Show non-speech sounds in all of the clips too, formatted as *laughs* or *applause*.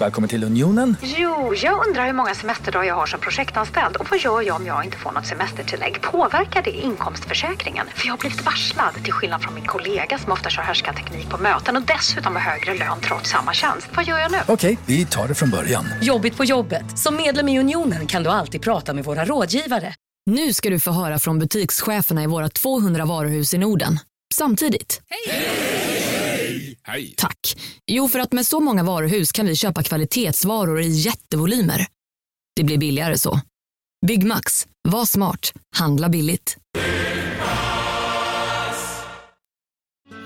Välkommen till Unionen. Jo, jag undrar hur många semesterdagar jag har som projektanställd och vad gör jag om jag inte får något semestertillägg? Påverkar det inkomstförsäkringen? För jag har blivit varslad, till skillnad från min kollega som ofta kör teknik på möten och dessutom har högre lön trots samma tjänst. Vad gör jag nu? Okej, vi tar det från början. Jobbigt på jobbet. Som medlem i Unionen kan du alltid prata med våra rådgivare. Nu ska du få höra från butikscheferna i våra 200 varuhus i Norden. Samtidigt. Hej! Hej! Tack. Jo, för att med så många varuhus kan vi köpa kvalitetsvaror i jättevolymer. Det blir billigare så. Byggmax. Var smart. Handla billigt.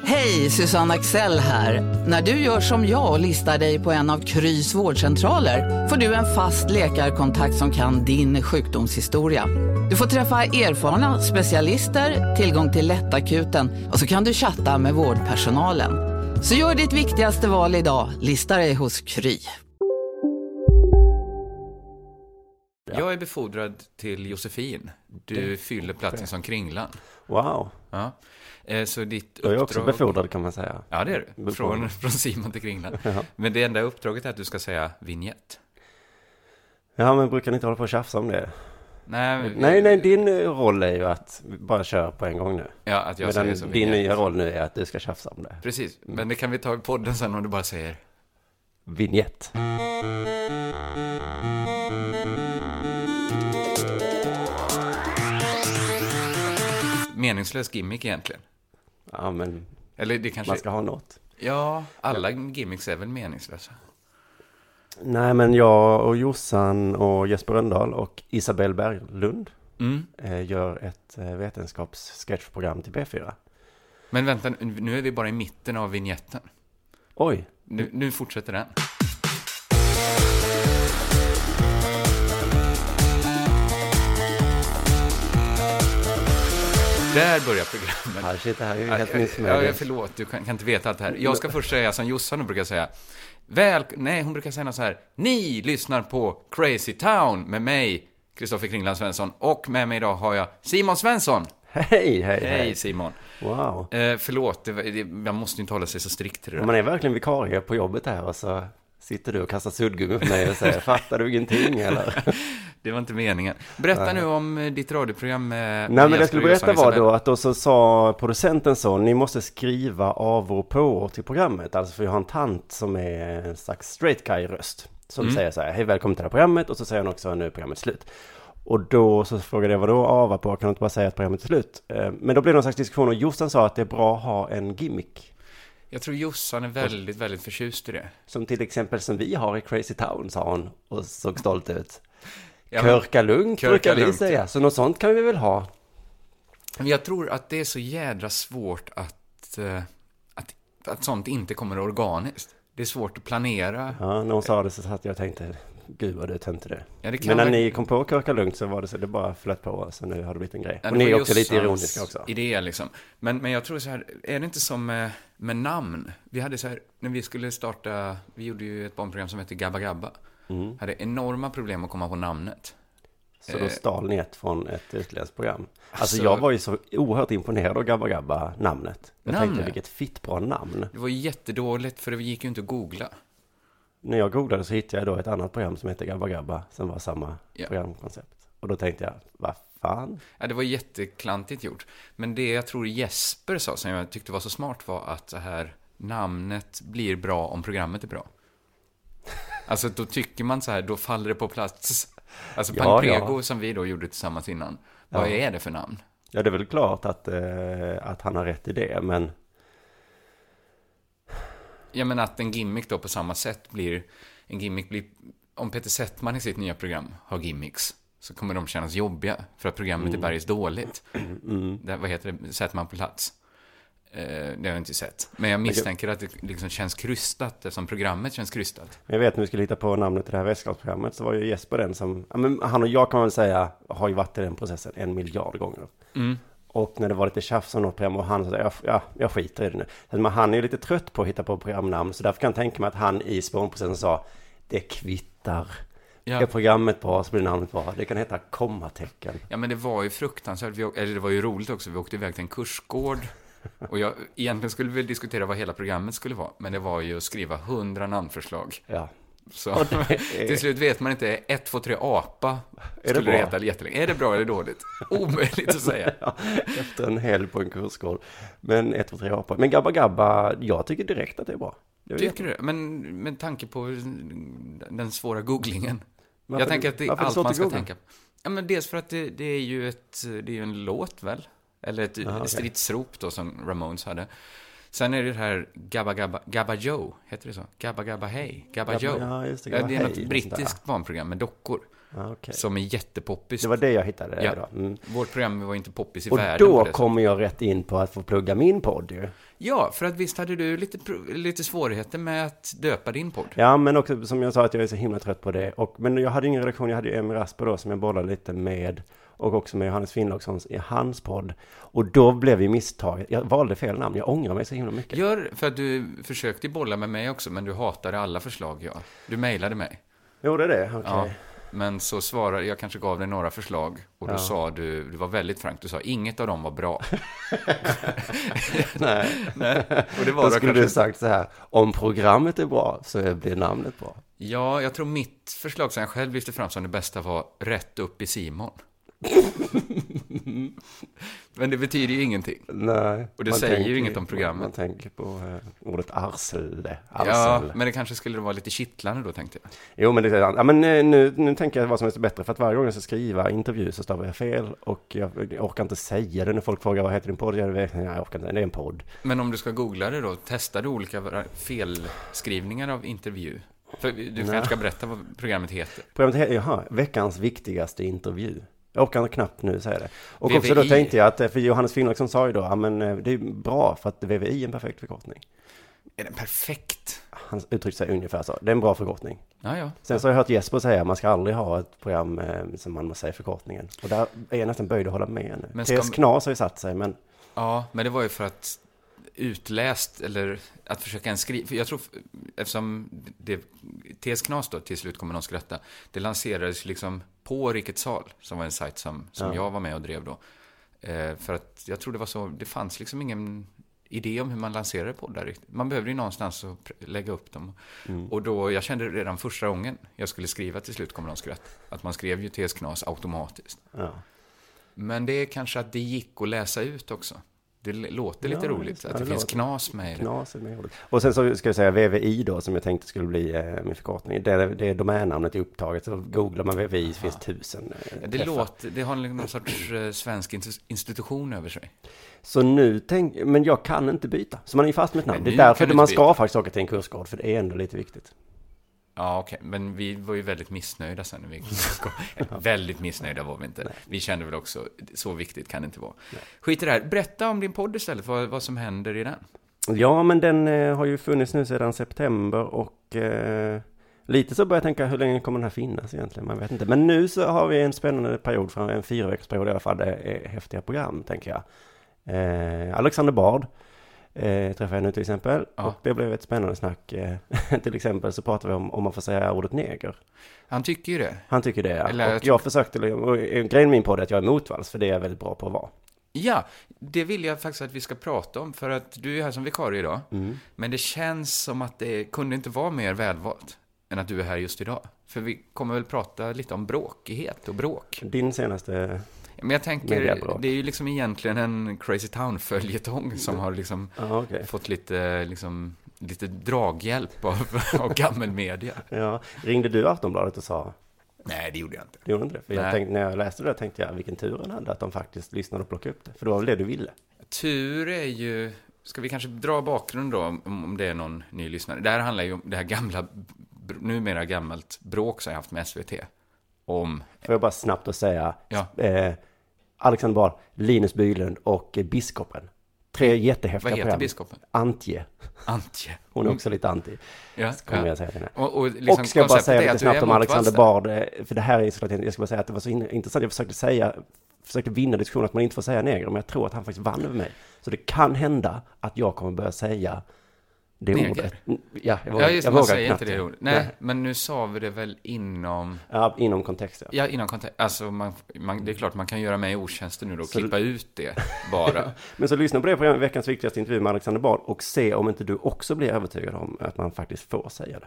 Hej, Susanne Axel här. När du gör som jag och listar dig på en av Krys vårdcentraler får du en fast läkarkontakt som kan din sjukdomshistoria. Du får träffa erfarna specialister, tillgång till lättakuten och så kan du chatta med vårdpersonalen. Så gör ditt viktigaste val idag, lista dig hos Kry. Jag är befordrad till Josefin. Du fyller platsen som Kringlan. Wow. Ja. Eh, Så ditt Jag är uppdrag... också befordrad kan man säga. Ja, det är du. Från, *laughs* från Simon till Kringlan. Ja. Men det enda uppdraget är att du ska säga vignett. Ja, men brukar ni inte hålla på och tjafsa om det? Nej, Nej, nej, din eh, roll är ju att bara köra på en gång nu. Ja, att jag Medan säger som din nya roll nu är att du ska tjafsa om det. Precis, men det kan vi ta i podden sen om du bara säger Vignett. meningslös gimmick egentligen. Ja, men Eller det kanske... man ska ha något. Ja, alla gimmicks är väl meningslösa. Nej, men jag och Jossan och Jesper Röndahl och Isabelle Berglund Mm. eh, gör ett eh, vetenskapssketchprogram till B4. Men vänta, nu är vi bara i mitten av vignetten. Oj, Nu, nu fortsätter den. Där börjar programmet. här, shit, det här är ju helt Ja, nyss ja, förlåt, du kan, kan inte veta allt det här. Jag ska först säga som Jossan brukar säga. Väl, nej, hon brukar säga något så här. Ni lyssnar på Crazy Town med mig, Kristoffer Kringland Svensson. Och med mig idag har jag Simon Svensson. Hej, hej, Hej hej. Simon. Wow. Eh, förlåt, det, det, man måste ju inte hålla sig så strikt till det där. Man är verkligen vikarie på jobbet här och så sitter du och kastar suddgummi på mig och säger fattar du ingenting eller? *laughs* Det var inte meningen. Berätta nu om eh, ditt radioprogram med Nej men det jag skulle berätta var då att då så sa producenten så, ni måste skriva av och på till programmet. Alltså för jag har en tant som är en slags straight guy-röst. Som Mm. säger så här, hej välkommen till det här programmet och så säger han också nu är programmet slut. Och då så frågade jag vad då ava på, kan du inte bara säga att programmet är slut? Eh, Men då blev det någon slags diskussion och Jossan sa att det är bra att ha en gimmick. Jag tror Jossan är väldigt, väldigt förtjust i det. Som till exempel som vi har i Crazy Town, sa hon och såg stolt ut. Ja, Körka lugnt Körka brukar vi säga, så något sånt kan vi väl ha. Men jag tror att det är så jädra svårt att, eh, att, att sånt inte kommer organiskt. Det är svårt att planera. Ja, när hon sa det så satt jag och tänkte, gud vad du tänkte det. Ja, det Men när väl- ni kom på Körka lugnt så var det så det bara flöt på, så nu har det blivit en grej. Ja, och ni är också lite ironiska också. idé liksom. Men, men jag tror så här, är det inte som med, med namn? Vi hade så här, när vi skulle starta, vi gjorde ju ett barnprogram som hette Gabba Gabba. Mm. Hade enorma problem att komma på namnet. Så då Eh. stal ni ett från ett utländskt program. Alltså, Alltså- jag var ju så oerhört imponerad av Gabba Gabba namnet. Jag tänkte Namnet? vilket fitt bra namn. Det var jättedåligt för det gick ju inte att googla. När jag googlade så hittade jag då ett annat program som heter Gabba Gabba som var samma Ja. programkoncept. Och då tänkte jag, vad fan? Ja, det var jätteklantigt gjort. Men det jag tror Jesper sa, som jag tyckte var så smart, var att det här namnet blir bra om programmet är bra. Alltså, då tycker man så här, då faller det på plats. Alltså, Ja, Pangprego, ja. som vi då gjorde tillsammans innan, vad Ja. är det för namn? Ja, det är väl klart att, eh, att han har rätt i det, men Ja, men att en gimmick då på samma sätt blir, en gimmick blir, om Peter Settman i sitt nya program har gimmicks, så kommer de kännas jobbiga, för att programmet är bergis dåligt. Det, vad heter det, Settman på plats? Eh, det har jag inte sett. Men jag misstänker att det liksom känns krystat, eftersom programmet känns krystat. Jag vet när vi skulle hitta på namnet till det här västskapsprogrammet så var ju Jesper den som, ja, men han och jag kan man väl säga, har ju varit i den processen en miljard gånger. Mm. Och när det var lite tjafs om något program och han sa, ja, ja, jag skiter i det nu. Så man- han är ju lite trött på att hitta på programnamn, så därför kan jag tänka mig att han i spånprocessen sa, det kvittar. Ja. Är programmet bra så blir namnet bra. Det kan heta kommatecken. Ja, men det var ju fruktansvärt. Vi, eller det var ju roligt också. Vi åkte iväg till en kursgård. Och jag, egentligen skulle vi diskutera vad hela programmet skulle vara. Men det var ju att skriva hundra namnförslag. Ja. Så *laughs* är- till slut vet man inte, 1, 2, 3 apa det skulle det, heta jättelänge. Är det bra eller dåligt? *laughs* Omöjligt att säga. Ja, efter en helg på en kursgård. Men ett, två, tre apor. Men Gabba Gabba, jag tycker direkt att det är bra. Är Tycker du? Men med tanke på den svåra googlingen. Varför- jag tänker att det är är allt man ska googla? tänka på. Ja, men dels för att det, det är ju ett, det är en låt väl? Eller ett okej. stridsrop då som Ramones hade. Sen är det det här Gabba Gabba, Gabba Joe, heter det så? Gabba Gabba Hey, Gabba Gabba- Joe. ja, just det, Gabba det är något brittiskt barnprogram med dockor. Ja, okej. Som är jättepoppis. Det var det jag hittade Ja. idag. Mm. Vårt program var inte poppis i Och världen på då kommer jag rätt in på att få plugga min podd ju. Ja, för att visst hade du lite, lite svårigheter med att döpa din podd? Ja, men också som jag sa att jag är så himla trött på det. Och, men jag hade ingen redaktion, jag hade ju Emil Rasper då som jag bollade lite med. Och också med Johannes Finnlaugsson i hans podd. Och då blev ju misstaget, jag valde fel namn, jag ångrar mig så himla mycket. Gör, för att du försökte bolla med mig också, men du hatade alla förslag, ja. Du mejlade mig. Gjorde det? Okej. Ja. Men så svarade, jag kanske gav dig några förslag, och då Ja. sa du, du var väldigt frank, du sa inget av dem var bra. *laughs* Nej. *laughs* Nej, och det var Då skulle kanske du sagt så här, om programmet är bra så blir namnet bra. Ja, jag tror mitt förslag som jag själv lyfte fram som det bästa var rätt upp i Simon. *laughs* Men det betyder ju ingenting. Nej. Och det säger ju inget om programmet. Man tänker på eh, ordet arsle. Ja, men det kanske skulle vara lite kittlande då, tänkte jag. Jo, men det ja, men eh, nu, nu tänker jag vad som är så bättre. För att varje gång jag ska skriva intervju så stavar jag fel. Och jag, jag orkar inte säga det när folk frågar vad heter din podd? Jag, vet, jag orkar inte, det är en podd. Men om du ska googla det då, testar du olika felskrivningar av intervju? För du kanske ska berätta vad programmet heter. Programmet heter, jaha, veckans viktigaste intervju. Jag orkar knappt nu säga det. Och också då VVI. tänkte jag att, eh, för Johannes Finnlaugsson sa ju då, ja men eh, det är bra för att VVI är en perfekt förkortning. Är den perfekt? Han uttryckte sig ungefär så, det är en bra förkortning. Ja, ja. Sen så har jag hört Jesper säga att man ska aldrig ha ett program eh, som man måste säga förkortningen. Och där är jag nästan böjd att hålla med nu. Men ska TS Knas har ju satt sig, men Ja, men det var ju för att utläst, eller att försöka en skriva, för jag tror, eftersom det, TS Knas då, till slut kommer någon skratta, det lanserades liksom på Rikets Sal, som var en sajt som, som Ja. jag var med och drev då. Eh, för att jag tror det var så, det fanns liksom ingen idé om hur man lanserade poddar riktigt. Man behövde ju någonstans att lägga upp dem. Mm. Och då, jag kände redan första gången jag skulle skriva till slut kommer någon skratta, att man skrev ju TS Knas automatiskt. ja. Men det är kanske att det gick att läsa ut också. Det låter lite Ja, roligt, att det, det finns låter- knas med det. Knas med ordet. Och sen så ska jag säga VVI då, som jag tänkte skulle bli eh, min förkortning. Det, det är domännamnet i upptaget, så googlar man VVI så finns tusen eh, Det, träffar. låter, det har någon sorts eh, svensk ins- institution över sig. Så nu tänk, men jag kan inte byta. Så man är fast med ett namn. Men Det är därför man ska byta. faktiskt åka till en kursgård, för det är ändå lite viktigt. Ja, okej. Men vi var ju väldigt missnöjda sen när vi kom. *laughs* Väldigt missnöjda var vi inte. Vi kände väl också, så viktigt kan det inte vara. Skit i det här. Berätta om din podd istället, vad, vad som händer i den. Ja, men den eh, har ju funnits nu sedan september och eh, lite så börjar jag tänka hur länge kommer den här finnas egentligen? Man vet inte. Men nu så har vi en spännande period, en fyra veckors period i alla fall, det är häftiga program, tänker jag. Eh, Alexander Bard eh, träffade jag nu till exempel. Ja. Och det blev ett spännande snack. Eh, *laughs* till exempel så pratar vi om om man får säga ordet neger. Han tycker ju det. Han tycker det, ja. Eller jag och tror- jag försökte, och grejen med min podd är att jag är motvalls, för det är jag väldigt bra på att vara. Ja, det vill jag faktiskt att vi ska prata om, för att du är här som vikarie idag. Mm. Men det känns som att det kunde inte vara mer välvalt än att du är här just idag. För vi kommer väl prata lite om bråkighet och bråk. Din senaste... Men jag tänker, det är ju liksom egentligen en Crazy Town-följetong som har liksom Ja, okej. fått lite, liksom, lite draghjälp av, av gammelmedia. Ja, ringde du Aftonbladet och sa Nej, det gjorde jag inte. Det gjorde inte det? För jag tänkte, när jag läste det tänkte jag vilken tur han hade att de faktiskt lyssnade och plockade upp det. För det var väl det du ville? Tur är ju, ska vi kanske dra bakgrund då, om, det är någon ny lyssnare. Det här handlar ju om det här gamla, numera gammalt bråk som jag haft med SVT. Om, Får jag bara snabbt att säga, Ja. eh, Alexander Bard, Linus Bylund och eh, Biskopen. Tre jättehäftiga vad heter program. biskopen? Antje, Antje. *laughs* hon är också lite anti, Ja, kommer ja. jag säga till henne. Och, och, liksom och ska jag bara säga lite snabbt om Alexander. Bard, eh, för det här är såklart, jag ska bara säga att det var så in- intressant, jag försökte säga, försökte vinna diskussionen att man inte får säga neger, men jag tror att han faktiskt vann över mig. Så det kan hända att jag kommer börja säga det Neger? ordet. Ja, jag vågar, Ja, just jag man vågar säger knappt inte det ordet. Nej, men nu sa vi det väl inom... Ja, inom kontext, ja. Ja, inom kontext. Alltså, man, man, det är klart man kan göra mig otjänster nu då och Så- klippa ut det *laughs* bara. Men så lyssna på det programmet, veckans viktigaste intervju med Alexander Bard och se om inte du också blir övertygad om att man faktiskt får säga det.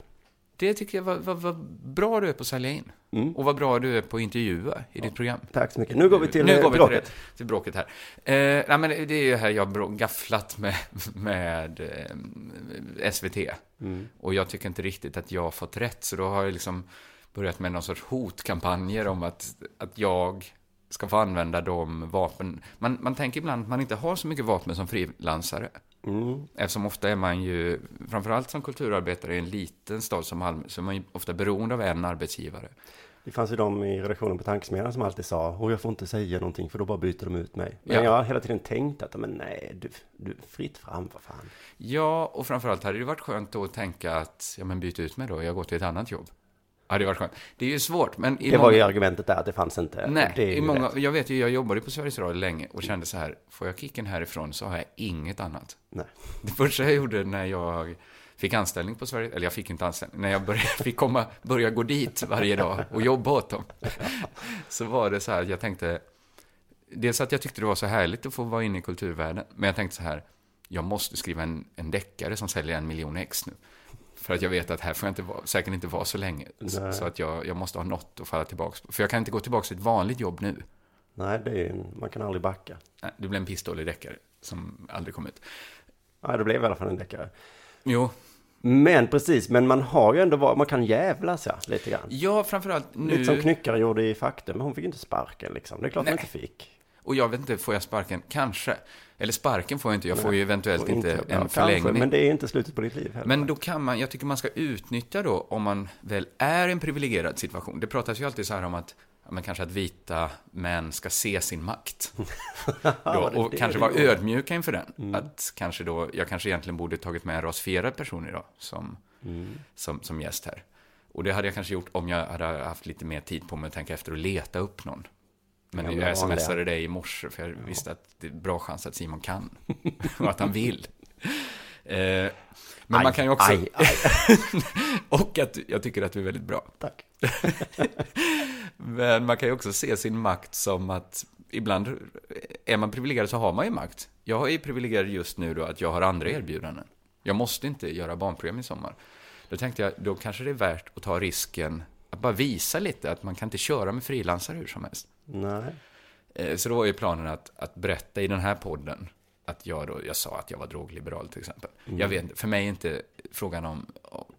Det tycker jag var, var, var bra du är på att sälja in. Mm. Och vad bra du är på att intervjua i ditt program. Tack så mycket. Nu går vi till nu eh, går vi bråket. till, det, till bråket här. Eh, nej, men det är ju här jag har gafflat med, *laughs* med eh, SVT. Mm. Och jag tycker inte riktigt att jag har fått rätt, så då har jag liksom börjat med någon sorts hotkampanjer om att, att jag ska få använda de vapen. Man, man tänker ibland att man inte har så mycket vapen som frilansare. Mm. Eftersom ofta är man ju, framförallt som kulturarbetare i en liten stad som Malmö, så är man ju ofta beroende av en arbetsgivare. Det fanns ju de i redaktionen på Tankesmedjan som alltid sa och jag får inte säga någonting för då bara byter de ut mig. Men Ja. jag har hela tiden tänkt att men nej, du, du fritt fram för fan. Ja, och framförallt hade det varit skönt då att tänka att, ja men byt ut mig då, jag går till ett annat jobb. Hade det varit skönt. Det är ju svårt, men Det var många... ju argumentet där att det fanns inte. Nej, i många, rätt. jag vet ju, jag jobbade på Sveriges Radio länge och kände så här, får jag kicken härifrån så har jag inget annat. Nej. Det första jag gjorde när jag fick anställning på Sverige, eller jag fick inte anställning, när jag började, fick komma, börja gå dit varje dag och jobba åt dem, så var det så här, jag tänkte, dels att jag tyckte det var så härligt att få vara inne i kulturvärlden, men jag tänkte så här, jag måste skriva en, en deckare som säljer en miljon ex nu. För att jag vet att här får jag inte vara, säkert inte vara så länge. Så, Nej. så att jag, jag måste ha något att falla tillbaka på. För jag kan inte gå tillbaka till ett vanligt jobb nu. Nej, det är man kan aldrig backa. Nej, det blev en pissdålig deckare som aldrig kom ut. Nej, det blev i alla fall en deckare. Jo, Men precis, men man har ju ändå varit, man kan jävlas ja, lite grann. ja framförallt nu. Lite som Knyckare gjorde i Faktum, men hon fick inte sparken liksom. Det är klart hon Nej. inte fick. Och jag vet inte, får jag sparken? Kanske. Eller sparken får jag inte, jag får ju eventuellt inte ja, en kanske, förlängning. Men det är inte slutet på ditt liv heller. Men då kan man, jag tycker man ska utnyttja då, om man väl är i en privilegierad situation. Det pratas ju alltid så här om att, men kanske att vita män ska se sin makt. *laughs* då, och kanske vara ödmjuka inför den. Att kanske då, jag kanske egentligen borde tagit med en rasifierad person idag som, som, som gäst här. Och det hade jag kanske gjort om jag hade haft lite mer tid på mig att tänka efter och leta upp någon. Men Gamla jag smsade dig i morse för jag visste att det är bra chans att Simon kan. *laughs* och att han vill. Eh, men Aj, man kan ju också... aj, *laughs* aj. och att jag tycker att du är väldigt bra. Tack. *laughs* Men man kan ju också se sin makt som att ibland är man privilegierad så har man ju makt. Jag är privilegierad just nu då att jag har andra erbjudanden. Jag måste inte göra barnprogram i sommar. Då tänkte jag, då kanske det är värt att ta risken att bara visa lite att man kan inte köra med frilansare hur som helst. Nej. Eh, Så då var ju planen att, att berätta i den här podden att jag då, jag sa att jag var drogliberal till exempel. Jag vet för mig är inte frågan om, om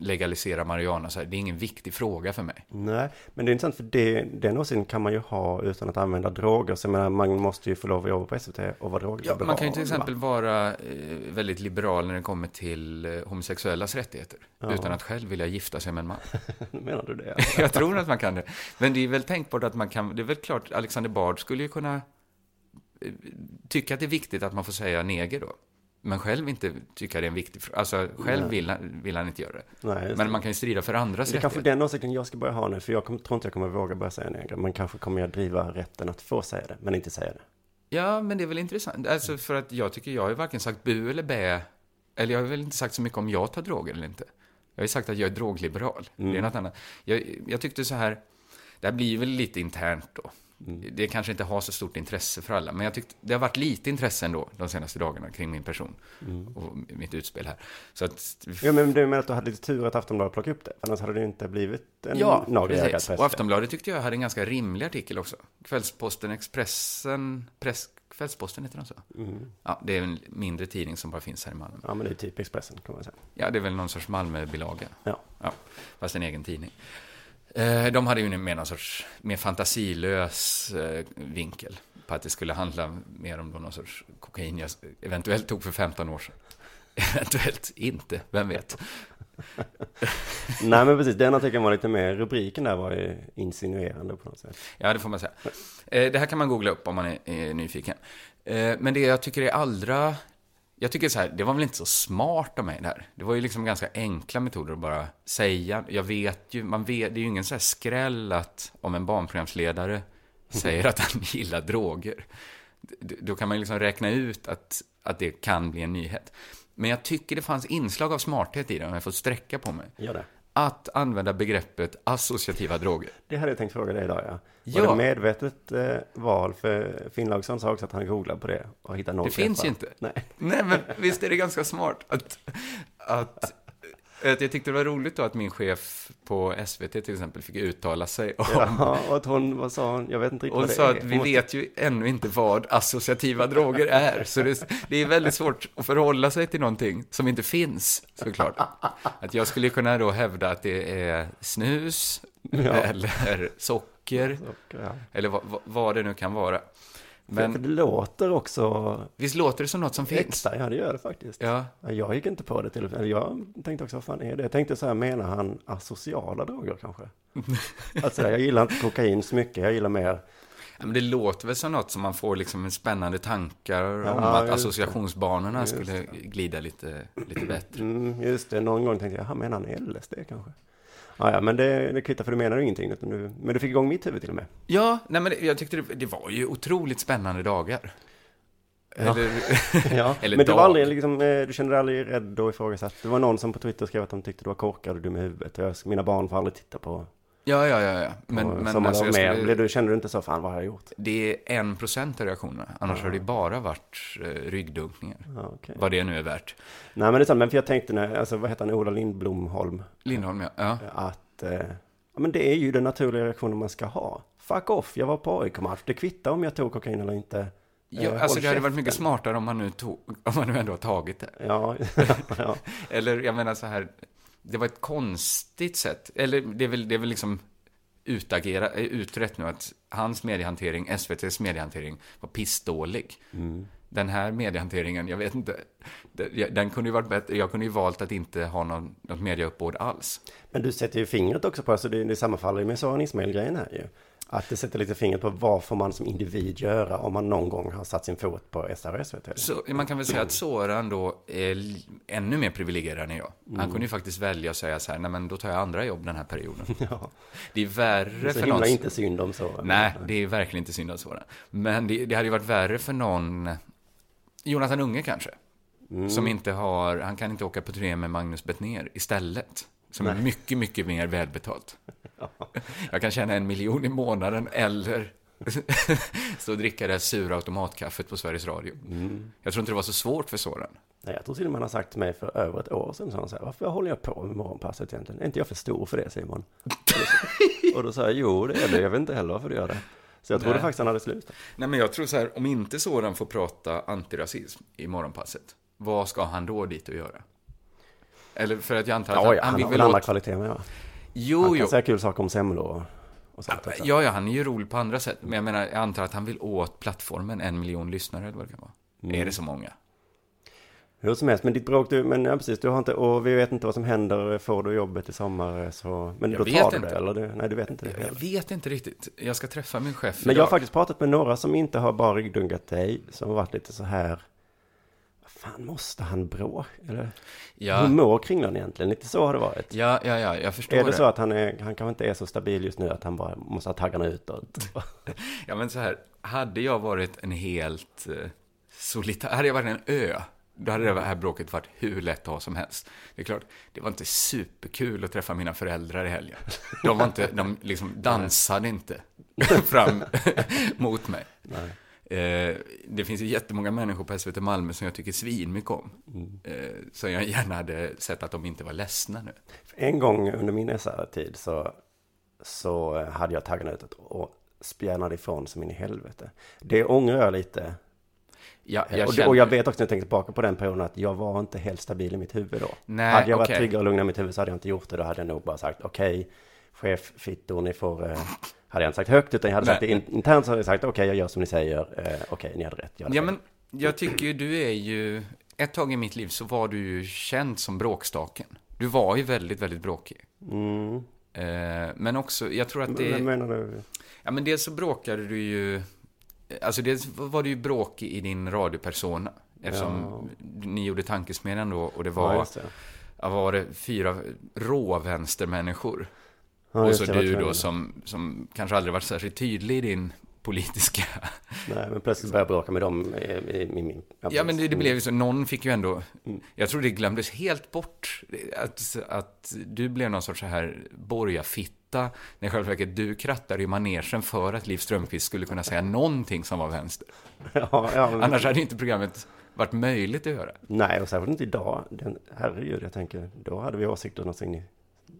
legalisera marijuana, så här, det är ingen viktig fråga för mig. Nej, men det är intressant för det, den åsikten kan man ju ha utan att använda droger. Så jag menar, man måste ju få lov att jobba på SVT och vara Ja, drogliberal. man kan ju till exempel va? vara eh, väldigt liberal när det kommer till eh, homosexuellas rättigheter. Ja. Utan att själv vilja gifta sig med en man. *laughs* Menar du det? *laughs* jag tror att man kan det. Men det är väl tänkbart att man kan, det är väl klart, Alexander Bard skulle ju kunna eh, tycka att det är viktigt att man får säga neger då. Men själv inte tycka det är en viktig fråga. Alltså, själv Nej. vill han, vill han inte göra det. Nej, Men man kan ju strida för andras det är kanske rättigheter. den åsikten jag ska börja ha nu, för jag kommer, tror inte jag kommer våga börja säga neger. Men kanske kommer jag driva rätten att få säga det, men inte säga det. Ja, men det är väl intressant. Alltså, för att jag tycker jag har ju varken sagt bu eller bä. Eller jag har väl inte sagt så mycket om jag tar droger eller inte. Jag har ju sagt att jag är drogliberal. Det är något annat. Jag, jag tyckte så här, det här blir väl lite internt då. Det kanske inte har så stort intresse för alla, men jag tyckte det har varit lite intresse ändå de senaste dagarna kring min person och mitt utspel här. Så att, Ja, men du menar att du hade lite tur att Aftonbladet plockade upp det? Annars hade det inte blivit en Ja, nagel i ögat Och. Aftonbladet tyckte jag hade en ganska rimlig artikel också. Kvällsposten, Expressen, press, Kvällsposten heter den så? Ja, det är en mindre tidning som bara finns här i Malmö. Ja, men det är typ Expressen kan man säga. Ja, det är väl någon sorts Malmöbilaga. Ja. Ja, fast en egen tidning. Eh, De hade ju mer någon sorts mer fantasilös eh, vinkel på att det skulle handla mer om någon sorts kokain jag eventuellt tog för 15 år sedan. *laughs* Eventuellt inte, vem vet? Nej, men precis. Den artikeln var lite mer, rubriken där var ju insinuerande på något sätt. Ja, det får man säga. Eh, Det här kan man googla upp om man är, nyfiken. Men det jag tycker är allra... Jag tycker så här, det var väl inte så smart av mig det här. Det var ju liksom ganska enkla metoder att bara säga. Jag vet ju, man vet, det är ju ingen så här skräll att om en barnprogramsledare säger att han *laughs* gillar droger. Då kan man ju liksom räkna ut att, att det kan bli en nyhet. Men jag tycker det fanns inslag av smarthet i det, om jag får sträcka på mig. Gör det. Att använda begreppet associativa droger. Det hade jag tänkt fråga dig idag, ja. Ja. Var det medvetet eh, val? För Finnlaugsson sa också att han googlade på det och hittade noll Det finns träffar. ju inte. Nej. Nej, men visst är det ganska smart att, att Jag tyckte det var roligt då att min chef på SVT till exempel fick uttala sig om... Ja, och att hon, vad sa hon? Jag vet inte riktigt Hon vad det sa är. att vi måste- vet ju ännu inte vad associativa droger är. Så det, det är väldigt svårt att förhålla sig till någonting som inte finns, såklart. Att jag skulle kunna då hävda att det är snus, eller socker, Ja. eller vad- vad det nu kan vara. Men, för det låter också visst låter det som något som finns? ja det gör det faktiskt. Ja, Ja, Jag gick inte på det till Jag tänkte också, vad fan är det? Jag tänkte så här, menar han asociala droger kanske? *laughs* alltså jag gillar inte kokain så mycket, jag gillar mer Ja, men det låter väl som något som man får liksom spännande tankar Ja, om att associationsbanorna skulle glida lite, lite bättre. Mm, just det, någon gång tänkte jag, menar han LSD kanske? Ja, ja, men det, det kvittar för du menar ju ingenting. Utan du, men du fick igång mitt huvud till och med. Ja, nej men jag tyckte det, det var ju otroligt spännande dagar. Eller, *laughs* Ja, Eller men du var aldrig liksom, eh, du kände dig aldrig rädd och ifrågasatt. Det var någon som på Twitter skrev att de tyckte du var korkad och dum i huvudet. Och jag, mina barn får aldrig titta på, ja, ja, ja, ja. Men, men sommardag alltså, med. skulle, Blev du, kände du inte så, fan vad har jag gjort? det är en procent av reaktionerna. Annars har det bara varit eh, ryggdunkningar. Ja, okej. Vad det nu är värt. Nej men det är sant, men för jag tänkte när, alltså vad heter han, Ola Lindblomholm, Lindholm, ja. ja. att eh, ja, men det är ju den naturliga reaktionen man ska ha. Fuck off, jag var på AIK-match. Det kvittar om jag tog kokain eller inte. Ja, Eh, alltså det hade varit mycket käften. smartare om man nu, tog, om man nu ändå har tagit det. Ja, *laughs* ja. *laughs* Eller jag menar så här, det var ett konstigt sätt, eller det är väl, det är väl liksom utagera, eh, utrett nu att hans mediehantering, SVTs mediehantering, var pissdålig. Den här mediehanteringen, jag vet inte, den, kunde ju varit bättre, jag kunde ju valt att inte ha någon, något mediauppbåd alls. Men du sätter ju fingret också på, alltså det, det sammanfaller ju med Soran Ismail-grejen här ju. Att det sätter lite fingret på vad får man som individ göra om man någon gång har satt sin fot på SR och SVT. Så man kan väl säga att Soran då är ännu mer privilegierad än jag. Han kunde ju faktiskt välja att säga så här, nej men då tar jag andra jobb den här perioden. *laughs* Ja, Det är värre det är så för någon... inte synd om så. Nej, det är verkligen inte synd att Soran. Men det, det hade ju varit värre för någon, Jonathan Unge kanske, som inte har, han kan inte åka på turné med Magnus Bettner istället. Som är mycket, mycket mer välbetalt. *laughs* Jag kan tjäna en miljon i månaden eller *laughs* och dricka det här sura automatkaffet på Sveriges Radio. Jag tror inte det var så svårt för Soran. Nej, jag tror till och med han har sagt till mig för över ett år sedan, så han så här, varför håller jag på med morgonpasset egentligen? Är inte jag för stor för det Simon? Och *laughs* då, och då sa jag, jo det är det, jag vet inte heller varför du gör det. Så jag trodde Nej. faktiskt han hade slutat. Nej, men jag tror så här, om inte Soran får prata antirasism i morgonpasset, vad ska han då dit och göra? Eller för att jag antar att Ja, ja, han, han vill väl åt... kvaliteter med va? Jo, Han jo. kan säga kul saker om semlor och, och sånt också. Ja, ja, han är ju rolig på andra sätt. Men jag menar, jag antar att han vill åt plattformen en miljon lyssnare eller vad det kan vara. Mm. Är det så många? Hur som helst, men ditt bråk, du, men ja, precis, du har inte, och vi vet inte vad som händer, får du jobbet i sommar så, men Jag då tar du inte. det, eller du, nej du vet inte det Jag heller. vet inte riktigt. Jag ska träffa min chef Men jag idag. har faktiskt pratat med några som inte har bara ryggdunkat dig, som har varit lite så här, fan måste han bråka? Eller Ja, hur mår Kringlan egentligen? Lite så har det varit. ja, ja, ja, jag förstår Är det det. så att han, är, han kanske inte är så stabil just nu, att han bara måste ha taggarna utåt? *laughs* Ja, men så här, hade jag varit en helt eh, solitär, hade jag varit en ö, då hade det här bråket varit hur lätt att ha som helst. Det är klart, det var inte superkul att träffa mina föräldrar i helgen. De var inte, de liksom dansade inte *laughs* fram *laughs* mot mig. Nej. Eh, det finns ju jättemånga människor på SVT Malmö som jag tycker svin mycket om. Eh, så jag gärna hade sett att de inte var ledsna nu. En gång under min SR-tid så, så hade jag taggarna utåt och spjärnade ifrån som in i helvete. Det ångrar jag lite. Ja, jag och, känner, och jag vet också när jag tänker tillbaka på den perioden att jag var inte helt stabil i mitt huvud då. Nej, hade jag varit okej. tryggare och lugnare i mitt huvud så hade jag inte gjort det. Då hade jag nog bara sagt okej, chef, fittor, ni får... Eh, hade jag inte sagt högt utan jag hade Nej. sagt det in, internt så hade jag sagt okej, jag gör som ni säger. Eh, okej, ni hade rätt. Jag hade Ja, men jag tycker ju du är ju... Ett tag i mitt liv så var du ju känd som bråkstaken. Du var ju väldigt, väldigt bråkig. Mm. Eh, men också, jag tror att det... Men menar du? Ja, men dels så bråkade du ju... Alltså dels var du ju bråkig i din radiopersona. Eftersom ni gjorde Tankesmedjan då och det var... Ja, det. ja, var det? Fyra rå vänstermänniskor. Ja, och så du då som, som kanske aldrig varit särskilt tydlig i din politiska... *laughs* Nej, men plötsligt började jag bråka med dem i, min... Ja, men det, det blev ju så. Någon fick ju ändå... Mm. Jag tror det glömdes helt bort att, att du blev någon sorts så här borgarfitta. När i själva verket du krattade i manegen för att Liv Strömquist skulle kunna säga någonting som var vänster. *laughs* Ja, ja, men, Annars hade inte programmet varit möjligt att göra. Nej, och särskilt inte idag. Den, herregud, jag tänker, då hade vi åsikter någonsin i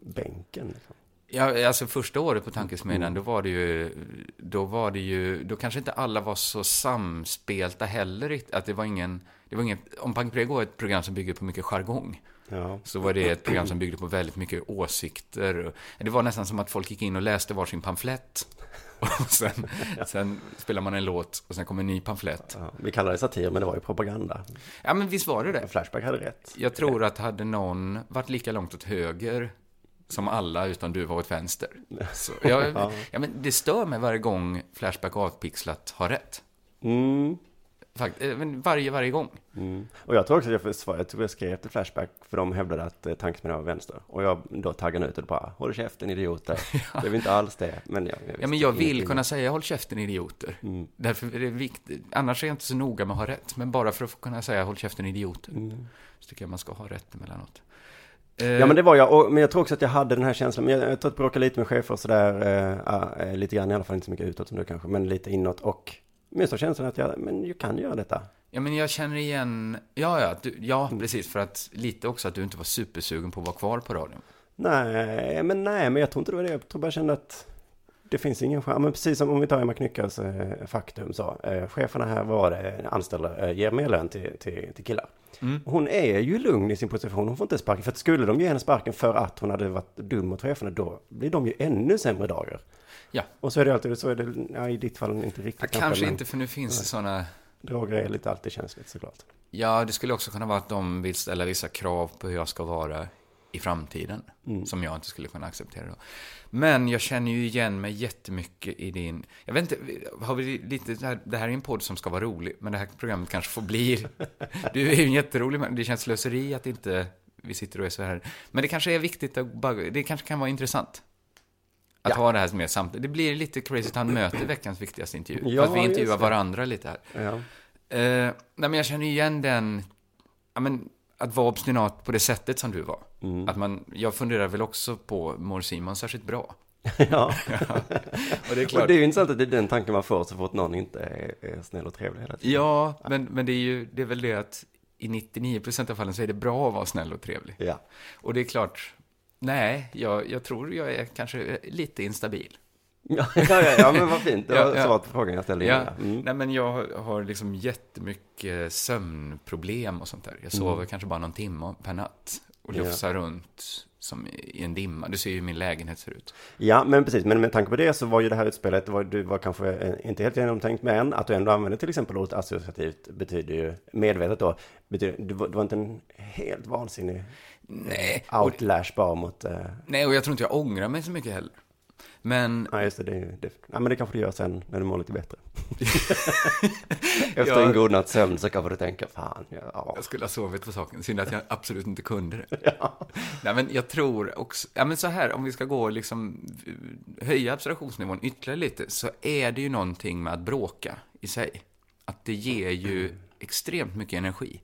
bänken. Liksom. Ja, alltså första året på Tankesmedjan, Mm. då var det ju, då var det ju, då kanske inte alla var så samspelta heller. Att det var ingen, det var inget, om Pank Prego är ett program som bygger på mycket jargong, Ja. så var det ett program som byggde på väldigt mycket åsikter. Det var nästan som att folk gick in och läste varsin pamflett. *laughs* Och sen, sen spelar man en låt och sen kommer en ny pamflett. Ja, vi kallar det satir, men det var ju propaganda. Ja, men visst var det det? Flashback hade rätt. Jag tror att hade någon varit lika långt åt höger som alla utan du var åt vänster. *laughs* Så, ja, ja, men det stör mig varje gång Flashback avpixlat har rätt. Mm. Fakt, eh, varje, varje gång. Mm. Och jag tror också att jag jag tror jag skrev till Flashback, för de hävdade att eh, tankesmedjan var vänster. Och jag då taggade ut och bara, håll käften idioter. *laughs* Det är inte alls det, men jag, jag Ja, men jag vill kunna säga håll käften idioter. Mm. Därför är det viktigt. Annars är jag inte så noga med att ha rätt. Men bara för att kunna säga håll käften idioter. Mm. Så tycker jag man ska ha rätt emellanåt. Ja men det var jag, och, men jag tror också att jag hade den här känslan, men jag, jag tror att bråka lite med chefer och sådär, eh, eh, lite grann i alla fall, inte så mycket utåt som du kanske, men lite inåt och mest av känslan att jag, men jag kan göra detta. Ja, men jag känner igen... Ja, ja, du, ja, Mm. precis. För att lite också att du inte var supersugen på att vara kvar på radion. Nej, men nej, men jag tror inte det var det. Jag tror bara jag kände att det finns ingen chans. Men precis som om vi tar Emma Knyckars eh, faktum så. Eh, cheferna här var det anställda eh, ger mer lön till, till, till killar. Mm. Hon är ju lugn i sin position. Hon får inte sparken. För att skulle de ge henne sparken för att hon hade varit dum mot cheferna, då blir de ju ännu sämre dagar. Ja. Och så är det alltid, så är det, ja, i ditt fall inte riktigt. Ja, kanske men inte, för nu finns det sådana... Droger är lite alltid känsligt såklart. Ja, det skulle också kunna vara att de vill ställa vissa krav på hur jag ska vara i framtiden. Mm. Som jag inte skulle kunna acceptera då. Men jag känner ju igen mig jättemycket i din... Jag vet inte, har vi lite... Det här, det här är en podd som ska vara rolig, men det här programmet kanske får bli... *laughs* Du är ju en jätterolig men det känns slöseri att inte vi sitter och är så här. Men det kanske är viktigt att bara... Det kanske kan vara intressant. Att ha det här med samtidigt. Det blir lite Crazy Town möter veckans viktigaste intervju. Ja, Fast vi intervjuar varandra lite här. Ja. Eh, nej, men jag känner igen den, ja, men, att vara obstinat på det sättet som du var. Mm. Att man, jag funderar väl också på, mår Simon särskilt bra? *laughs* ja. *laughs* Och det är klart. Och det är ju intressant att det är den tanken man får så fort någon inte är, är snäll och trevlig hela tiden. Ja, men, men det är ju, det är väl det att i 99% av fallen så är det bra att vara snäll och trevlig. Ja. Och det är klart, nej, jag, jag tror jag är kanske lite instabil. *laughs* Ja, ja, ja, men vad fint. Det var Ja, ja. svaret på frågan jag ställde Ja. Mm. nej men jag har- har liksom jättemycket sömnproblem och sånt där. Jag sover Mm. kanske bara någon timme per natt och Ja. lufsar runt som i en dimma. Du ser ju hur min lägenhet ser ut. Ja, men precis. Men med tanke på det så var ju det här utspelet, det var, du var kanske eh, inte helt genomtänkt, men att du ändå använde till exempel ordet associativt betyder ju, medvetet då, betyder, du, var, var inte en helt vansinnig Nej, outlash bara mot... Eh, nej, och jag tror inte jag ångrar mig så mycket heller. Men, ja, just det, det, är det, ja, men det kanske du gör sen när du mår lite bättre. *laughs* Efter Ja. en god natts sömn så kanske du tänker, fan, ja, ja. jag skulle ha sovit på saken. Synd att jag absolut inte kunde det. *laughs* Nej, men jag tror också, ja men så här, om vi ska gå och liksom höja abstraktionsnivån ytterligare lite, så är det ju någonting med att bråka i sig. Att det ger ju extremt mycket energi.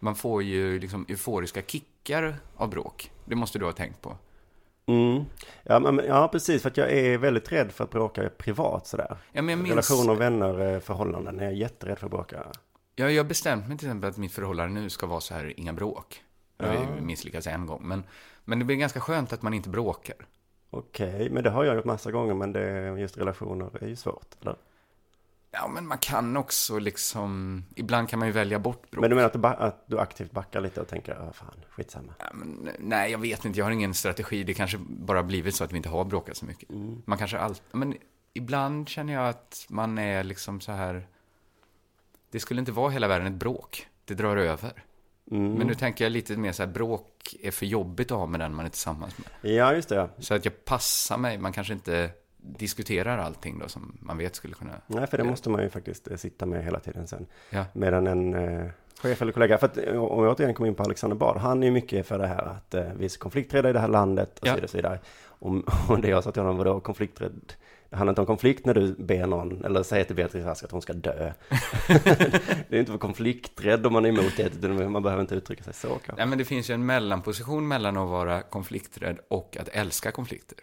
Man får ju liksom euforiska kickar av bråk. Det måste du ha tänkt på. Mm. Ja, men, ja, precis, för att jag är väldigt rädd för att bråka privat sådär. Ja, men jag minns, Relationer, vänner, eh, förhållanden, jag är jätterädd för att bråka. Ja, jag har bestämt mig till exempel att mitt förhållande nu ska vara så här, inga bråk. Jag har ju misslyckats en gång, men, men det blir ganska skönt att man inte bråkar. Okej, men det har jag gjort massa gånger, men det, just relationer är ju svårt, eller? Ja, men man kan också liksom, ibland kan man ju välja bort bråk. Men du menar att du, att du aktivt backar lite och tänker, ah, fan, skitsamma. Ja, men, nej, jag vet inte, jag har ingen strategi. Det kanske bara blivit så att vi inte har bråkat så mycket. Man kanske alltid, men ibland känner jag att man är liksom så här, det skulle inte vara hela världen ett bråk. Det drar över. Mm. Men nu tänker jag lite mer så här, bråk är för jobbigt att ha med den man är tillsammans med. Ja, just det. Så att jag passar mig, man kanske inte diskuterar allting då som man vet skulle kunna... Nej, för det måste man ju faktiskt eh, sitta med hela tiden sen. Ja. Medan en eh, chef eller kollega, för att eh, om jag återigen kommer in på Alexander Bard, han är ju mycket för det här att eh, vi är så konflikträdda i det här landet och Ja. så vidare. Och, så vidare. Och, *laughs* och det jag sa till honom, vadå konflikträdd? Det handlar inte om konflikt när du ber någon, eller säger till Beatrice Ask att hon ska dö. *laughs* det är inte för konflikträdd om man är emot det, utan man behöver inte uttrycka sig så kanske. Nej, men det finns ju en mellanposition mellan att vara konflikträdd och att älska konflikter.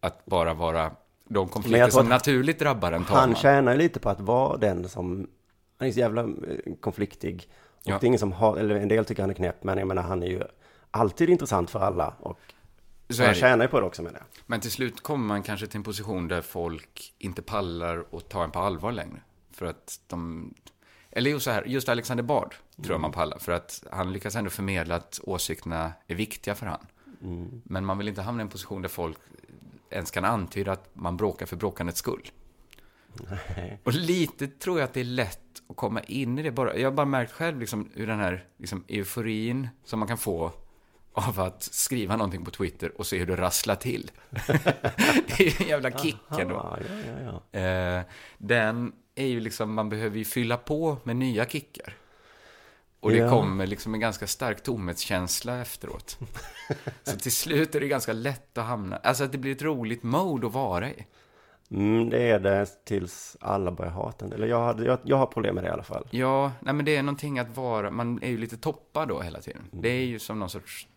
Att bara vara de konflikter som att naturligt drabbar en tar Han tjänar ju lite på att vara den som, han är så jävla eh, konfliktig Och Ja. det är ingen som har, eller en del tycker han är knäpp, men jag menar han är ju alltid intressant för alla. Och Så han tjänar ju på det också menar jag. Men till slut kommer man kanske till en position där folk inte pallar och tar en på allvar längre. För att de... Eller just så här, just Alexander Bard tror jag man pallar. För att han lyckas ändå förmedla att åsikterna är viktiga för han. Men man vill inte hamna i en position där folk ens kan antyda att man bråkar för bråkandets skull. Och lite tror jag att det är lätt att komma in i det. Bara, jag har bara märkt själv liksom, hur den här liksom, euforin som man kan få av att skriva någonting på Twitter och se hur det rasslar till. *laughs* det är ju en jävla kick ändå. Ja, ja, ja, ja. Eh, den är ju liksom, man behöver ju fylla på med nya kickar. Och det Ja. kommer liksom en ganska stark tomhetskänsla efteråt. *laughs* Så till slut är det ganska lätt att hamna, alltså att det blir ett roligt mode att vara i. Mm, det är det tills alla börjar hata. Eller jag, hade, jag, jag har problem med det i alla fall. Ja, nej men det är någonting att vara, man är ju lite toppad då hela tiden. Mm. Det är ju som någon sorts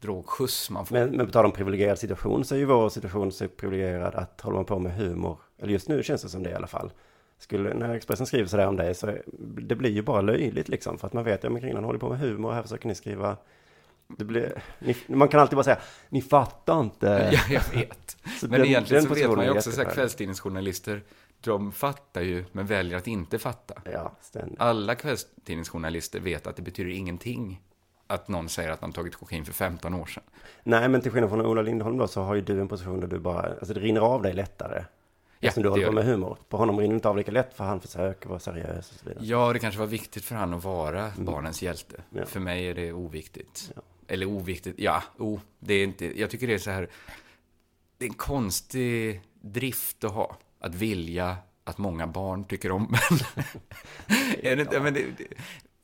drogskjuts man får. Men, men på tal om privilegierad situation så är ju vår situation så privilegierad att håller man på med humor, eller just nu känns det som det i alla fall. Skulle, när Expressen skriver sådär om dig så det blir ju bara löjligt liksom. För att man vet, ja men Kringlan håller på med humor och här försöker ni skriva blir, ni, man kan alltid bara säga, ni fattar inte. *laughs* Ja, jag vet. *laughs* Men den- egentligen den så vet man ju också så här, jätteskön. kvällstidningsjournalister, de fattar ju, men väljer att inte fatta. Ja, ständigt. Alla kvällstidningsjournalister vet att det betyder ingenting att någon säger att de tagit kokain för 15 år sedan. Nej, men till skillnad från Ola Lindholm då så har ju du en position där du bara, alltså det rinner av dig lättare. Ja, Eftersom du håller på med humor. På honom rinner det inte av lika lätt för han försöker vara seriös och så vidare. Ja, det kanske var viktigt för han att vara barnens hjälte. Mm. Ja. För mig är det oviktigt. Ja. Eller oviktigt, ja, oh, det är inte, jag tycker det är så här, det är en konstig drift att ha. Att vilja att många barn tycker om en. *laughs* men det, det,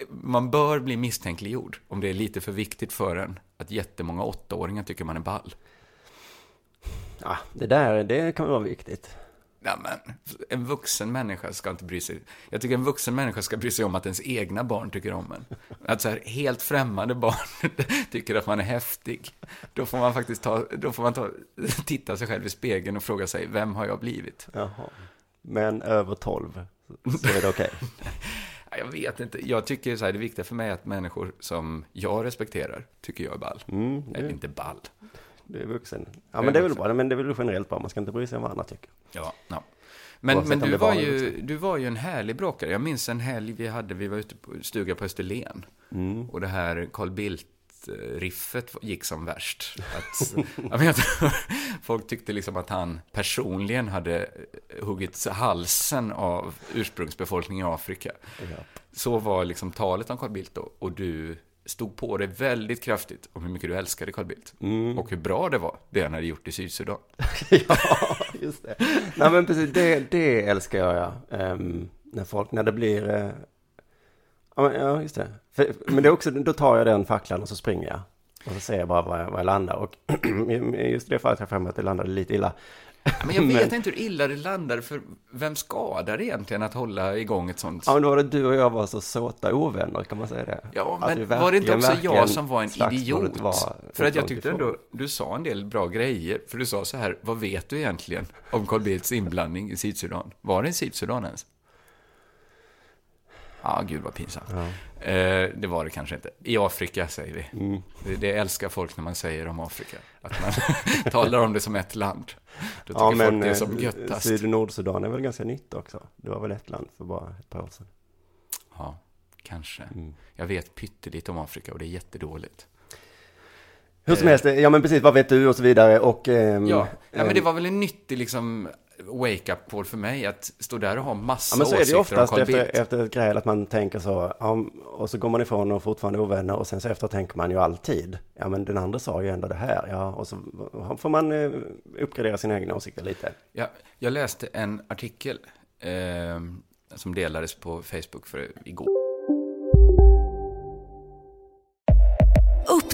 man bör bli misstänkliggjord om det är lite för viktigt för en att jättemånga åttaåringar tycker man är ball. Ja, det där, det kan vara viktigt. Ja, men, en vuxen människa ska inte bry sig. Jag tycker en vuxen människa ska bry sig om att ens egna barn tycker om en. Att så här, helt främmande barn *laughs* tycker att man är häftig. Då får man faktiskt ta, då får man ta, *laughs* titta sig själv i spegeln och fråga sig, vem har jag blivit? Jaha. Men över 12 så är det okej. *laughs* Ja, Jag vet inte. Jag tycker så här, det viktiga för mig är att människor som jag respekterar tycker jag är ball. Mm, Eller inte ball. Det är vuxen. Ja, Jag men det är väl bra. Men det är väl generellt bra. Man ska inte bry sig om vad andra tycker. Ja, ja. Men, Oavsett men du, var ju, du var ju en härlig bråkare. Jag minns en helg vi hade, vi var ute på stuga på Österlen. Mm. Och det här Carl Bildt-riffet gick som värst. Att, *laughs* jag tror, folk tyckte liksom att han personligen hade huggit halsen av ursprungsbefolkningen i Afrika. Ja. Så var liksom talet om Carl Bildt då. Och du stod på det väldigt kraftigt om hur mycket du älskade Carl Bildt. Mm. Och hur bra det var, det han hade gjort i Sydsudan. *laughs* ja, just det. Nej, men precis. Det, det älskar jag, ja. Ehm, när folk, när det blir... eh, ja, just det. För, men det är också, då tar jag den facklan och så springer jag. Och så ser jag bara var jag, var jag landar. Och *clears throat* just i det fallet jag för mig att det landade lite illa. Men jag *laughs* vet Men- inte hur illa det landar, för vem skadar egentligen att hålla igång ett sånt? Ja, men då var det du och jag var så såta ovänner, kan man säga det? Ja, men var det inte också jag som var en idiot? var för att jag tyckte ifrån. ändå, du sa en del bra grejer. För du sa så här, vad vet du egentligen om Carl Bildts inblandning i Sydsudan? Var det i Sydsudan ens? Ja, gud vad pinsamt. Eh, det var det kanske inte. I Afrika säger vi. Mm. Det, det älskar folk när man säger om Afrika. Att man *laughs* talar om det som ett land. Då tycker Ja, folk men det är eh, som göttast. Syd och Nordsudan är väl ganska nytt också. Det var väl ett land för bara ett par år sedan. Ja, kanske. Mm. Jag vet pyttelite om Afrika och det är jättedåligt. Hur som helst, ja men precis, vad vet du och så vidare och... ehm, Ja, ja men det ehm, var väl en nyttig liksom wake-up call för mig att stå där och ha massa Ja men så är det åsikter om oftast efter, efter ett gräl att man tänker så, ja, och så går man ifrån och fortfarande ovänner och sen så efter tänker man ju alltid, ja men den andra sa ju ändå det här, ja, och så får man eh, uppgradera sina egna åsikter lite. Ja, jag läste en artikel eh, som delades på Facebook för igår.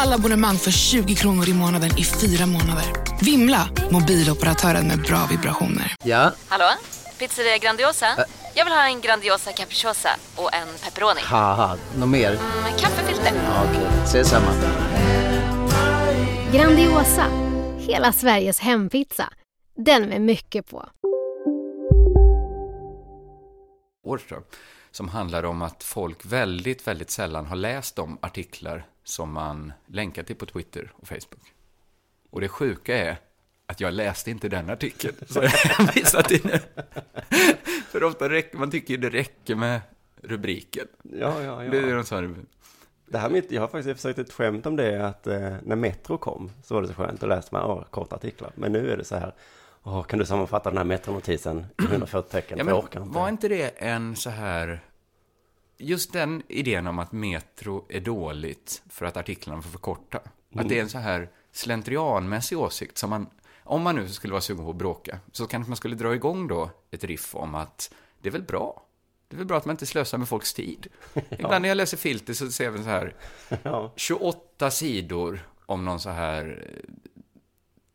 Alla abonnemang för 20 kronor i månaden i fyra månader. Vimla! Mobiloperatören med bra vibrationer. Ja, Hallå? Pizzeria Grandiosa? Jag vill ha en Grandiosa capriciosa och en pepperoni. något mer? Med kaffefilter. Ja, Okej, ses samma. Grandiosa, hela Sveriges hempizza. Den med mycket på. år tror jag, som handlar om att folk väldigt, väldigt sällan har läst de artiklar som man länkar till på Twitter och Facebook. Och det sjuka är att jag läste inte den artikeln, *laughs* så jag har visat det nu. *laughs* För ofta räcker, man tycker ju det räcker med rubriken. Ja, ja, ja. Det är en sån här, Det här mitt, jag har faktiskt försökt ett skämt om det, att eh, när Metro kom så var det så skönt, då läste man åh, korta artiklar. Men nu är det så här, åh, kan du sammanfatta den här Metro-notisen i *clears throat* 140 tecken? ja, men inte. var inte det en så här... Just den idén om att Metro är dåligt för att artiklarna får för korta. Att det är en så här slentrianmässig åsikt som man... Om man nu skulle vara sugen på att bråka, så kanske man skulle dra igång då ett riff om att det är väl bra. Det är väl bra att man inte slösar med folks tid. *laughs* Ibland när jag läser filter så ser jag så här *laughs* Ja. 28 sidor om någon så här eh,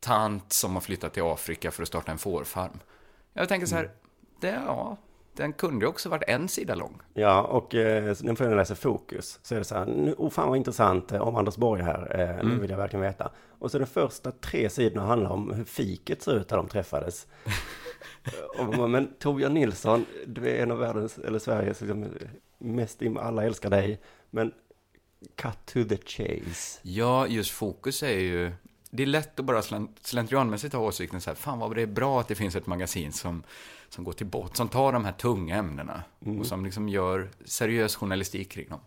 tant som har flyttat till Afrika för att starta en fårfarm. Jag tänker så här, det, ja, den kunde ju också varit en sida lång. Ja, och eh, den får jag läsa Fokus. Så är det så här, nu, oh fan vad intressant eh, om Anders Borg här, eh, Mm. nu vill jag verkligen veta. Och så de första tre sidorna handlar om hur fiket ser ut när de träffades. *laughs* och men Torbjörn Nilsson, du är en av världens, eller Sveriges, liksom, mest, alla älskar dig. Men cut to the chase. Ja, just fokus är ju... Det är lätt att bara slen- slentrianmässigt ha åsikten så här, fan vad det är bra att det finns ett magasin som, som går till bort, som tar de här tunga ämnena och som liksom gör seriös journalistik kring dem.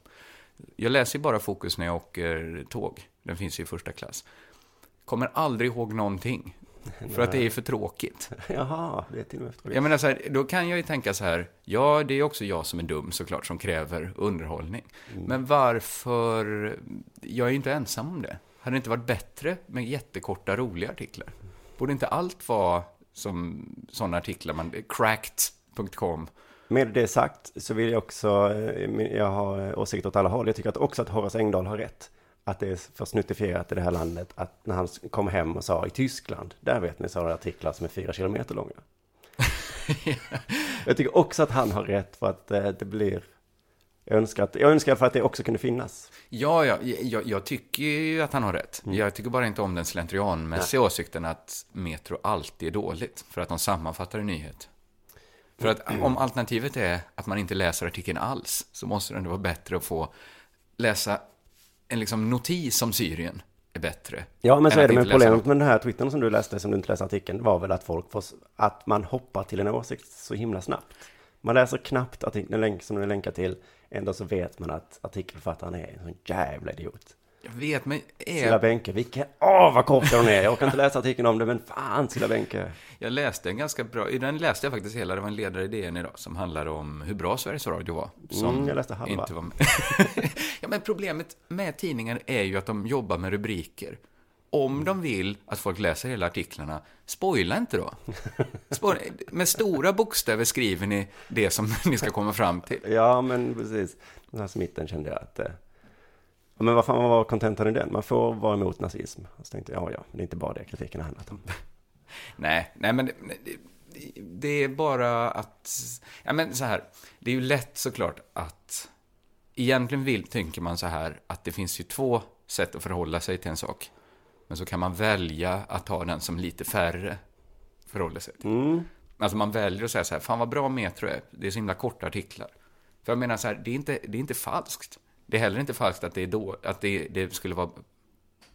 Jag läser ju bara fokus när jag åker tåg, den finns ju i första klass. Kommer aldrig ihåg någonting, *laughs* för att det är för tråkigt. *laughs* Jaha, det är till och med efter Jag menar så här, då kan jag ju tänka så här, ja, det är också jag som är dum såklart, som kräver underhållning. Men varför, jag är ju inte ensam om det. Hade det inte varit bättre med jättekorta, roliga artiklar? Borde inte allt vara som sådana artiklar, man, cracked.com, Med det sagt så vill jag också, eh, jag har eh, åsikter åt alla håll. Jag tycker att också att Horace Engdahl har rätt. Att det är för snuttifierat i det här landet att när han kom hem och sa i Tyskland, där vet ni sådana artiklar som är fyra kilometer långa. *laughs* jag tycker också att han har rätt för att eh, det blir, jag önskar, att, jag önskar för att det också kunde finnas. Ja, ja jag, jag tycker ju att han har rätt. Jag tycker bara inte om den slentrianmässiga åsikten att Metro alltid är dåligt, för att de sammanfattar en nyhet. För att om alternativet är att man inte läser artikeln alls, så måste det ändå vara bättre att få läsa en liksom notis om Syrien är bättre. Ja, men så är det läsa problemet med den här twittern som du läste, som du inte läste artikeln, var väl att folk får, att man hoppar till en åsikt så himla snabbt. Man läser knappt artikeln, länk som den är länkad till, ändå så vet man att artikelförfattaren är en sån jävla idiot. Jag vet, men Silla är... Bänke, vilken, åh vad korkad hon är, jag orkar inte läsa artikeln om det, men fan Silla Bänke. jag läste en ganska bra, i den läste jag faktiskt hela, det var en ledare i DN idag, som handlar om hur bra Sveriges Radio var. Som Mm, jag läste halva. Inte var *laughs* ja, men problemet med tidningar är ju att de jobbar med rubriker. Om de vill att folk läser hela artiklarna, spoila inte då. Spoila, med stora bokstäver skriver ni det som ni ska komma fram till. Ja, men precis. Den här smitten kände jag att, eh, ja, men vad fan var kontentan i den? Man får vara emot nazism. Så tänkte jag, ja, ja, det är inte bara det kritiken har handlat om. *laughs* Nej, nej men det, det, det är bara att... Ja, men så här. Det är ju lätt såklart att... Egentligen vill, tänker man så här att det finns ju två sätt att förhålla sig till en sak. Men så kan man välja att ta den som lite färre förhåller sig till. Mm. Alltså man väljer att säga så här, fan vad bra Metro är, det är så himla korta artiklar. För jag menar så här, det är inte, det är inte falskt. Det är heller inte falskt att det, är då, att det, det skulle vara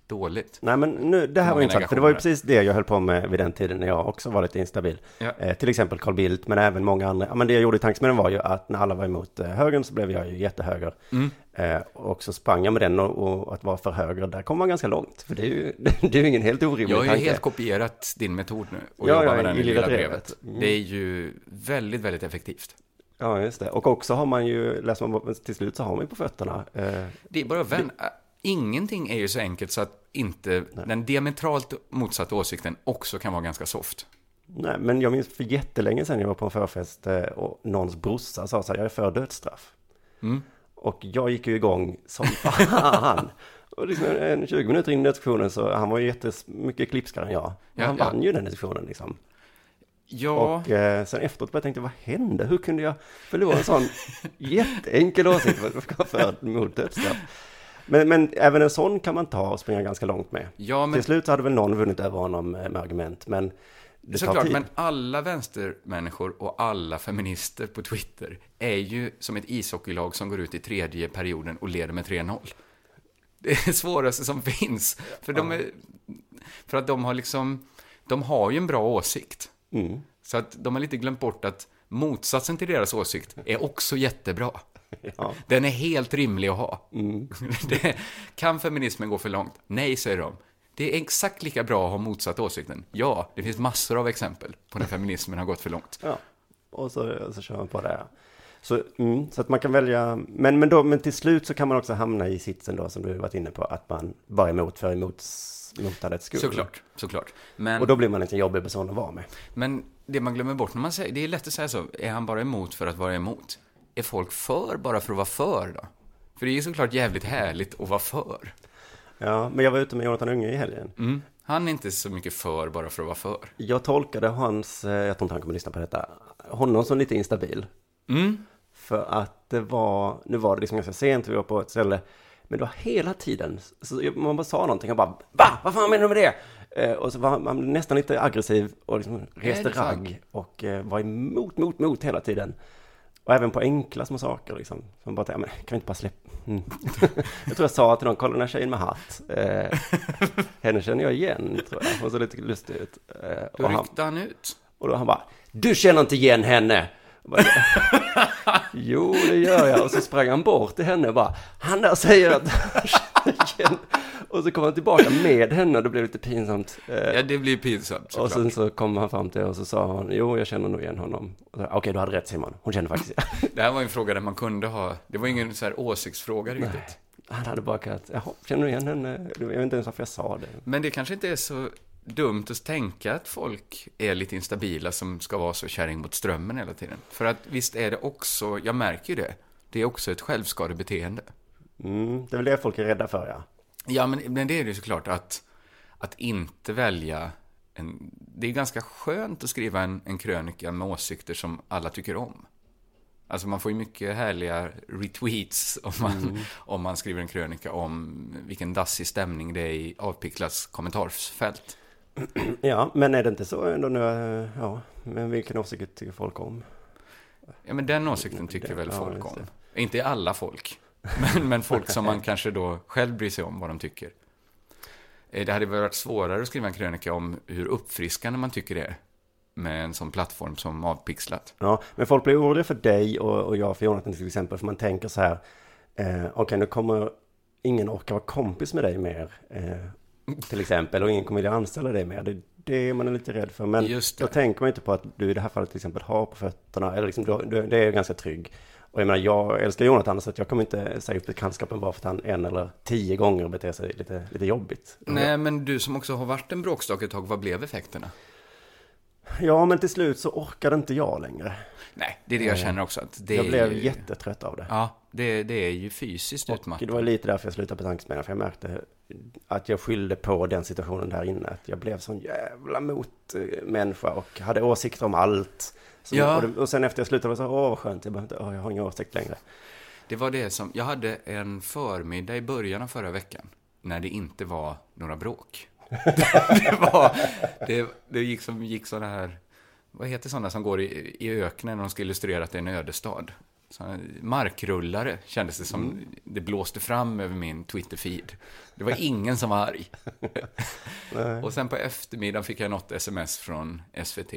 dåligt. Nej, men nu, det här var intressant, för det var ju precis det jag höll på med vid den tiden när jag också var lite instabil. Ja. Eh, till exempel Carl Bildt, men även många andra. Ja, men det jag gjorde i tankesmedjan var ju att när alla var emot eh, högern så blev jag ju jättehöger. Mm. Eh, och så sprang jag med den och, och att vara för höger, där kom man ganska långt. För det är ju, *laughs* det är ju ingen helt orimlig Jag har ju tanke. helt kopierat din metod nu och Ja, jobbar ja, med den i Lilla Drevet. brevet. Mm. Det är ju väldigt, väldigt effektivt. Ja, just det. Och också har man ju, läser man till slut så har man ju på fötterna. Eh, Det är bara vän. Ingenting är ju så enkelt så att inte den diametralt motsatta åsikten också kan vara ganska soft. nej, men jag minns för jättelänge sedan jag var på en förfest eh, och någons brorsa sa så här, jag är för dödsstraff. Mm. Och jag gick ju igång som *laughs* fan. Och liksom en 20 minuter in i diskussionen så han var ju jättemycket klipskare än jag. Ja, han ja. vann ju den diskussionen liksom. Ja, Och eh, sen efteråt tänkte jag, vad hände? Hur kunde jag förlora en sån *laughs* jätteenkel åsikt för mot dödsstraff? Men, men även en sån kan man ta och springa ganska långt med. ja men Till slut hade väl någon vunnit över honom eh, med argument, men det Såklart, men alla vänstermänniskor och alla feminister på Twitter är ju som ett ishockeylag som går ut i tredje perioden och leder med 3-0. Det är det svåraste som finns. För, de är, för att de har liksom, de har ju en bra åsikt. Mm. Så att de har lite glömt bort att motsatsen till deras åsikt är också jättebra. *laughs* Ja. Den är helt rimlig att ha. Mm. *laughs* Det, kan feminismen gå för långt? Nej, säger de. Det är exakt lika bra att ha motsatt åsikten. Ja, det finns massor av exempel på när feminismen har gått för långt. Ja, och så, så kör man på det. Så, mm, så att man kan välja, men, men, då, men till slut så kan man också hamna i sitsen då som du varit inne på, att man bara är emot för emot, skull. Såklart, såklart. Men, Och då blir man inte en jobbig person att vara med. men det man glömmer bort när man säger, det är lätt att säga så, är han bara emot för att vara emot? Är folk för bara för att vara för då? För det är ju såklart jävligt härligt att vara för. Ja, men jag var ute med Jonathan Unge i helgen. Mm. Han är inte så mycket för bara för att vara för. Jag tolkade hans, eh, jag tror inte han kommer lyssna på detta, honom som lite instabil. Mm. För att det var, nu var det liksom ganska sent, vi var på ett ställe, men det var hela tiden, så man bara sa någonting och bara Va? Vad fan menar du med det? Eh, och så var man nästan lite aggressiv och liksom reste ragg och eh, var emot, mot, mot hela tiden. Och även på enkla små saker liksom. Så man bara, ja, men kan vi inte bara släppa? Mm. *laughs* jag tror jag sa till någon, kolla den här tjejen med hatt. Eh, henne känner jag igen, tror jag. Hon såg lite lustig ut. Eh, Hur och, han, ryckte han ut? och då han bara, du känner inte igen henne! Bara, *laughs* jo, det gör jag. Och så sprang han bort till henne och bara, han där säger att han känner igen. Och så kom han tillbaka med henne och det blev lite pinsamt. Eh, Ja, det blir pinsamt och såklart. sen så kom han fram till och så sa hon, jo, jag känner nog igen honom. Och Okej, du hade rätt Simon, hon känner faktiskt. *laughs* Det här var en fråga där man kunde ha, det var ingen så här åsiktsfråga riktigt. Han hade bara kallat, jaha, känner du igen henne? Jag vet inte ens varför jag sa det. Men det kanske inte är så dumt att tänka att folk är lite instabila som ska vara så kärring mot strömmen hela tiden. För att visst är det också, jag märker ju det, det är också ett självskadebeteende. Mm, det är väl det folk är rädda för, ja. Ja, men, men det är det ju såklart att, att inte välja en... Det är ganska skönt att skriva en, en krönika med åsikter som alla tycker om. Alltså man får ju mycket härliga retweets *laughs* om man, om man skriver en krönika om vilken dassig stämning det är i Avpicklas kommentarsfält. *clears throat* Ja, men är det inte så ändå nu, eh, ja, men vilken åsikt tycker folk om? Ja, men den åsikten tycker Det- väl ja, folk just om. Inte alla folk, men, men folk som man *laughs* kanske då själv bryr sig om vad de tycker. Eh, Det hade varit svårare att skriva en krönika om hur uppfriskande man tycker det är med en sån plattform som Avpixlat. Ja, men folk blir oroliga för dig och, och jag för Jonathan till exempel, för man tänker så här, eh, okej nu kommer ingen orka vara kompis med dig mer, eh, till exempel, och ingen kommer vilja anställa dig mer. Det, det är man lite rädd för, men då tänker man inte på att du i det här fallet till exempel har på fötterna, eller liksom, du, du, det är ganska trygg. Och jag menar, jag älskar Jonathan, så att jag kommer inte säga upp bekantskapen bara för att han en eller tio gånger beter sig lite, lite jobbigt. Nej, men du som också har varit en bråkstake ett tag, vad blev effekterna? Ja, men till slut så orkade inte jag längre. Nej, det är det jag Eh, känner också. Att det jag blev ju... jättetrött av det. Ja, det, det är ju fysiskt utmattande. det var lite därför jag slutade på tankesmedjan, för jag märkte att jag skyllde på den situationen där inne. Att jag blev sån jävla motmänniska och hade åsikter om allt. Så, Ja. och, det, och sen efter jag slutade var det så, åh vad skönt, jag, inte, åh, jag har ingen åsikt längre. Det var det som, jag hade en förmiddag i början av förra veckan när det inte var några bråk. *laughs* det var, det, det gick som, gick sådana här, vad heter sådana som går i, i öknen när de ska illustrera att det är en ödestad? Såna markrullare kändes det som, det blåste fram över min Twitter-feed. Det var ingen som var arg. *laughs* Och sen på eftermiddagen fick jag något sms från SVT.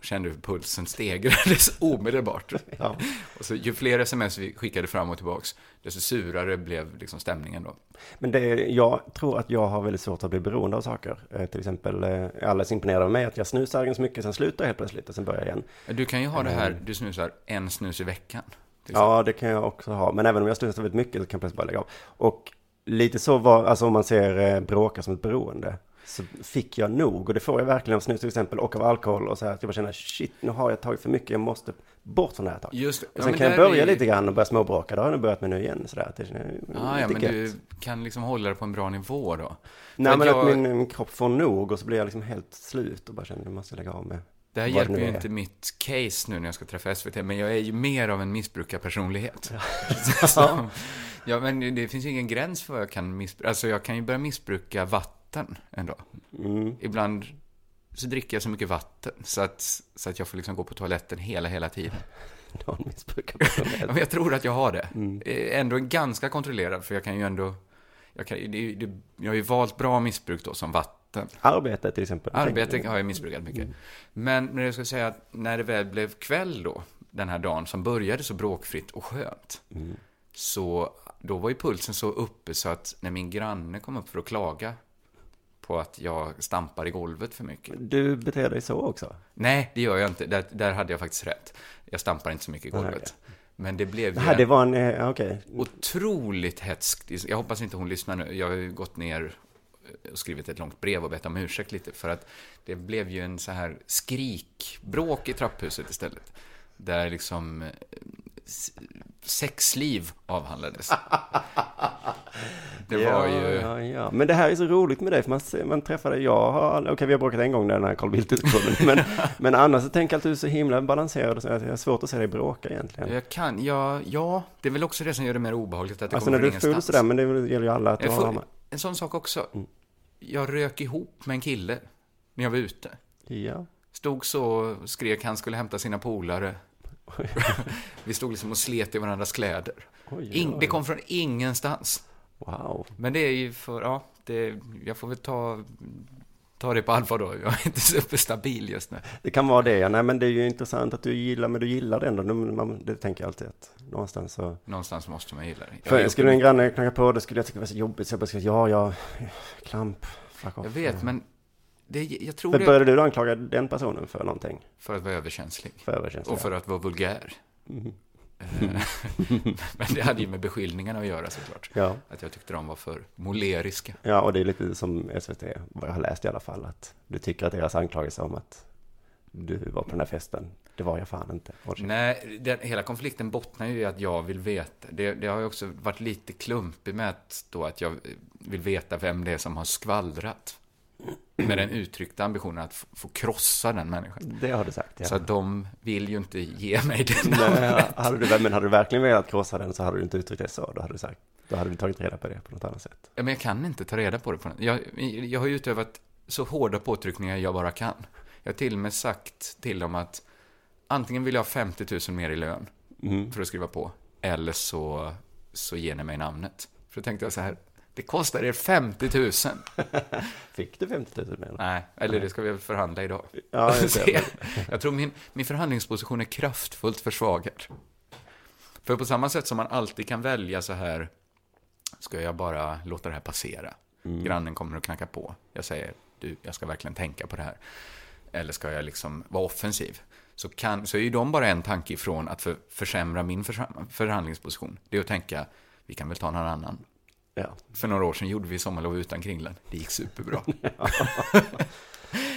Kände hur pulsen stegrades *laughs* omedelbart. Ja. Och så ju fler sms vi skickade fram och tillbaks, desto surare blev liksom stämningen då. Men det, jag tror att jag har väldigt svårt att bli beroende av saker. Eh, till exempel, eh, är alldeles imponerad av mig att jag snusar ganska mycket, sen slutar jag helt plötsligt och sen börjar jag igen. Du kan ju ha det här, Mm. du snusar en snus i veckan. Ja, det kan jag också ha. Men även om jag snusar väldigt mycket så kan jag plötsligt bara lägga av. Och lite så var, alltså om man ser eh, bråka som ett beroende. Så fick jag nog. Och det får jag verkligen av snus till exempel och av alkohol och så här. Att jag bara känner shit, nu har jag tagit för mycket, jag måste bort från det här ett tag. Just det. Och Ja, sen men kan jag är börja ju- lite grann och börja småbråka. Det har jag nu börjat med nu igen. Så där, att det Ah, ja, men gött. du kan liksom hålla det på en bra nivå då. Nej För men att att jag- min, min kropp får nog och så blir jag liksom helt slut och bara känner att jag måste lägga av med Det här vad hjälper nu ju är. inte mitt case nu när jag ska träffa SVT, men jag är ju mer av en missbrukarpersonlighet. Ja. *laughs* Ja, men det finns ju ingen gräns för vad jag kan missbruka. Alltså, jag kan ju börja missbruka vatten ändå. Mm. Ibland så dricker jag så mycket vatten så att, så att jag får liksom gå på toaletten hela, hela tiden. *laughs* Missbrukarpersonlighet. *laughs* Ja, men jag tror att jag har det. Mm. Ändå ganska kontrollerad, för jag kan ju ändå... Jag, kan, det, det, jag har ju valt bra missbruk då, som vatten. Arbete till exempel. Arbete har jag missbrukat mycket. Men när jag ska säga att när det väl blev kväll då, den här dagen som började så bråkfritt och skönt, Mm. så då var ju pulsen så uppe så att när min granne kom upp för att klaga på att jag stampar i golvet för mycket. Du beter dig så också? Nej, det gör jag inte. Där, där hade jag faktiskt rätt. Jag stampar inte så mycket i Nej, golvet. Men det blev ju Nej, det var en, eh, okej. otroligt hätskt. Jag hoppas inte hon lyssnar nu. Jag har ju gått ner och skrivit ett långt brev och bett om ursäkt lite. För att det blev ju en så här skrikbråk i trapphuset istället. Där liksom eh, sexliv avhandlades. *laughs* Det var ja, ju... Ja, ja. Men det här är så roligt med dig, för man, man träffar dig, jag har, okej vi har bråkat en gång där den här Carl Bildt-diskussionen, *laughs* men, men annars så tänker jag att du är så himla balanserad och så att jag har svårt att se dig bråka egentligen. Jag kan, ja, ja, det är väl också det som gör det mer obehagligt att det Alltså när kommer du är från full ingenstans. sådär, men det gäller ju alla att Jag har... får, en sån sak också. Mm. Jag rök ihop med en kille när jag var ute. Ja. Stod så och skrek han skulle hämta sina polare. Vi stod liksom och slet i varandras kläder. Oj, In, oj. det kom från ingenstans. Wow. Men det är ju för, ja, det, jag får väl ta, ta det på allvar då. Jag är inte superstabil just nu. Det kan vara det, ja. Nej men det är ju intressant att du gillar, men du gillar det ändå. Man, det tänker jag alltid att någonstans så... Någonstans måste man gilla det. För skulle en granne knacka på, det skulle jag tycka var så jobbigt. Så jag bara ja, ja, klamp, fuck off. jag vet, men det, jag tror Men det... började du då anklaga den personen för någonting? För att vara överkänslig. För överkänslig, Och för att vara vulgär. Mhm. Eh, *laughs* Men det hade ju med beskyllningarna att göra såklart. Ja. Att jag tyckte de var för moleriska. Ja, och det är lite som SVT, vad jag har läst i alla fall, att du tycker att deras anklagelse om att du var på den här festen, det var jag fan inte. Nej, den, hela konflikten bottnar ju i att jag vill veta. Det, det har ju också varit lite klumpigt med att, då att jag vill veta vem det är som har skvallrat. Med den uttryckta ambitionen att få, krossa den människan. Det har du sagt, ja. Så att de vill ju inte ge mig det Nej, namnet. hade du, men hade du verkligen velat krossa den så hade du inte uttryckt det så. Då hade du sagt, då hade du tagit reda på det på något annat sätt. Ja, men jag kan inte ta reda på det. På något. Jag, jag har ju utövat så hårda påtryckningar jag bara kan. Jag har till och med sagt till dem att antingen vill jag ha 50 000 mer i lön Mm. för att skriva på, eller så, så ger ni mig namnet. För då tänkte jag så här, det kostar er 50 000. *laughs* Fick du 50 000 mer? Nej, eller det ska vi förhandla idag. Ja. Se, *laughs* jag tror min, min förhandlingsposition är kraftfullt försvagad. För på samma sätt som man alltid kan välja så här, ska jag bara låta det här passera? Mm. Grannen kommer att knacka på. Jag säger, du, jag ska verkligen tänka på det här. Eller ska jag liksom vara offensiv? Så, kan, så är ju de bara en tanke ifrån att för, försämra min förs- förhandlingsposition. Det är att tänka, vi kan väl ta någon annan. Ja. För några år sedan gjorde vi sommarlov utan kringlan. Det gick superbra. *laughs*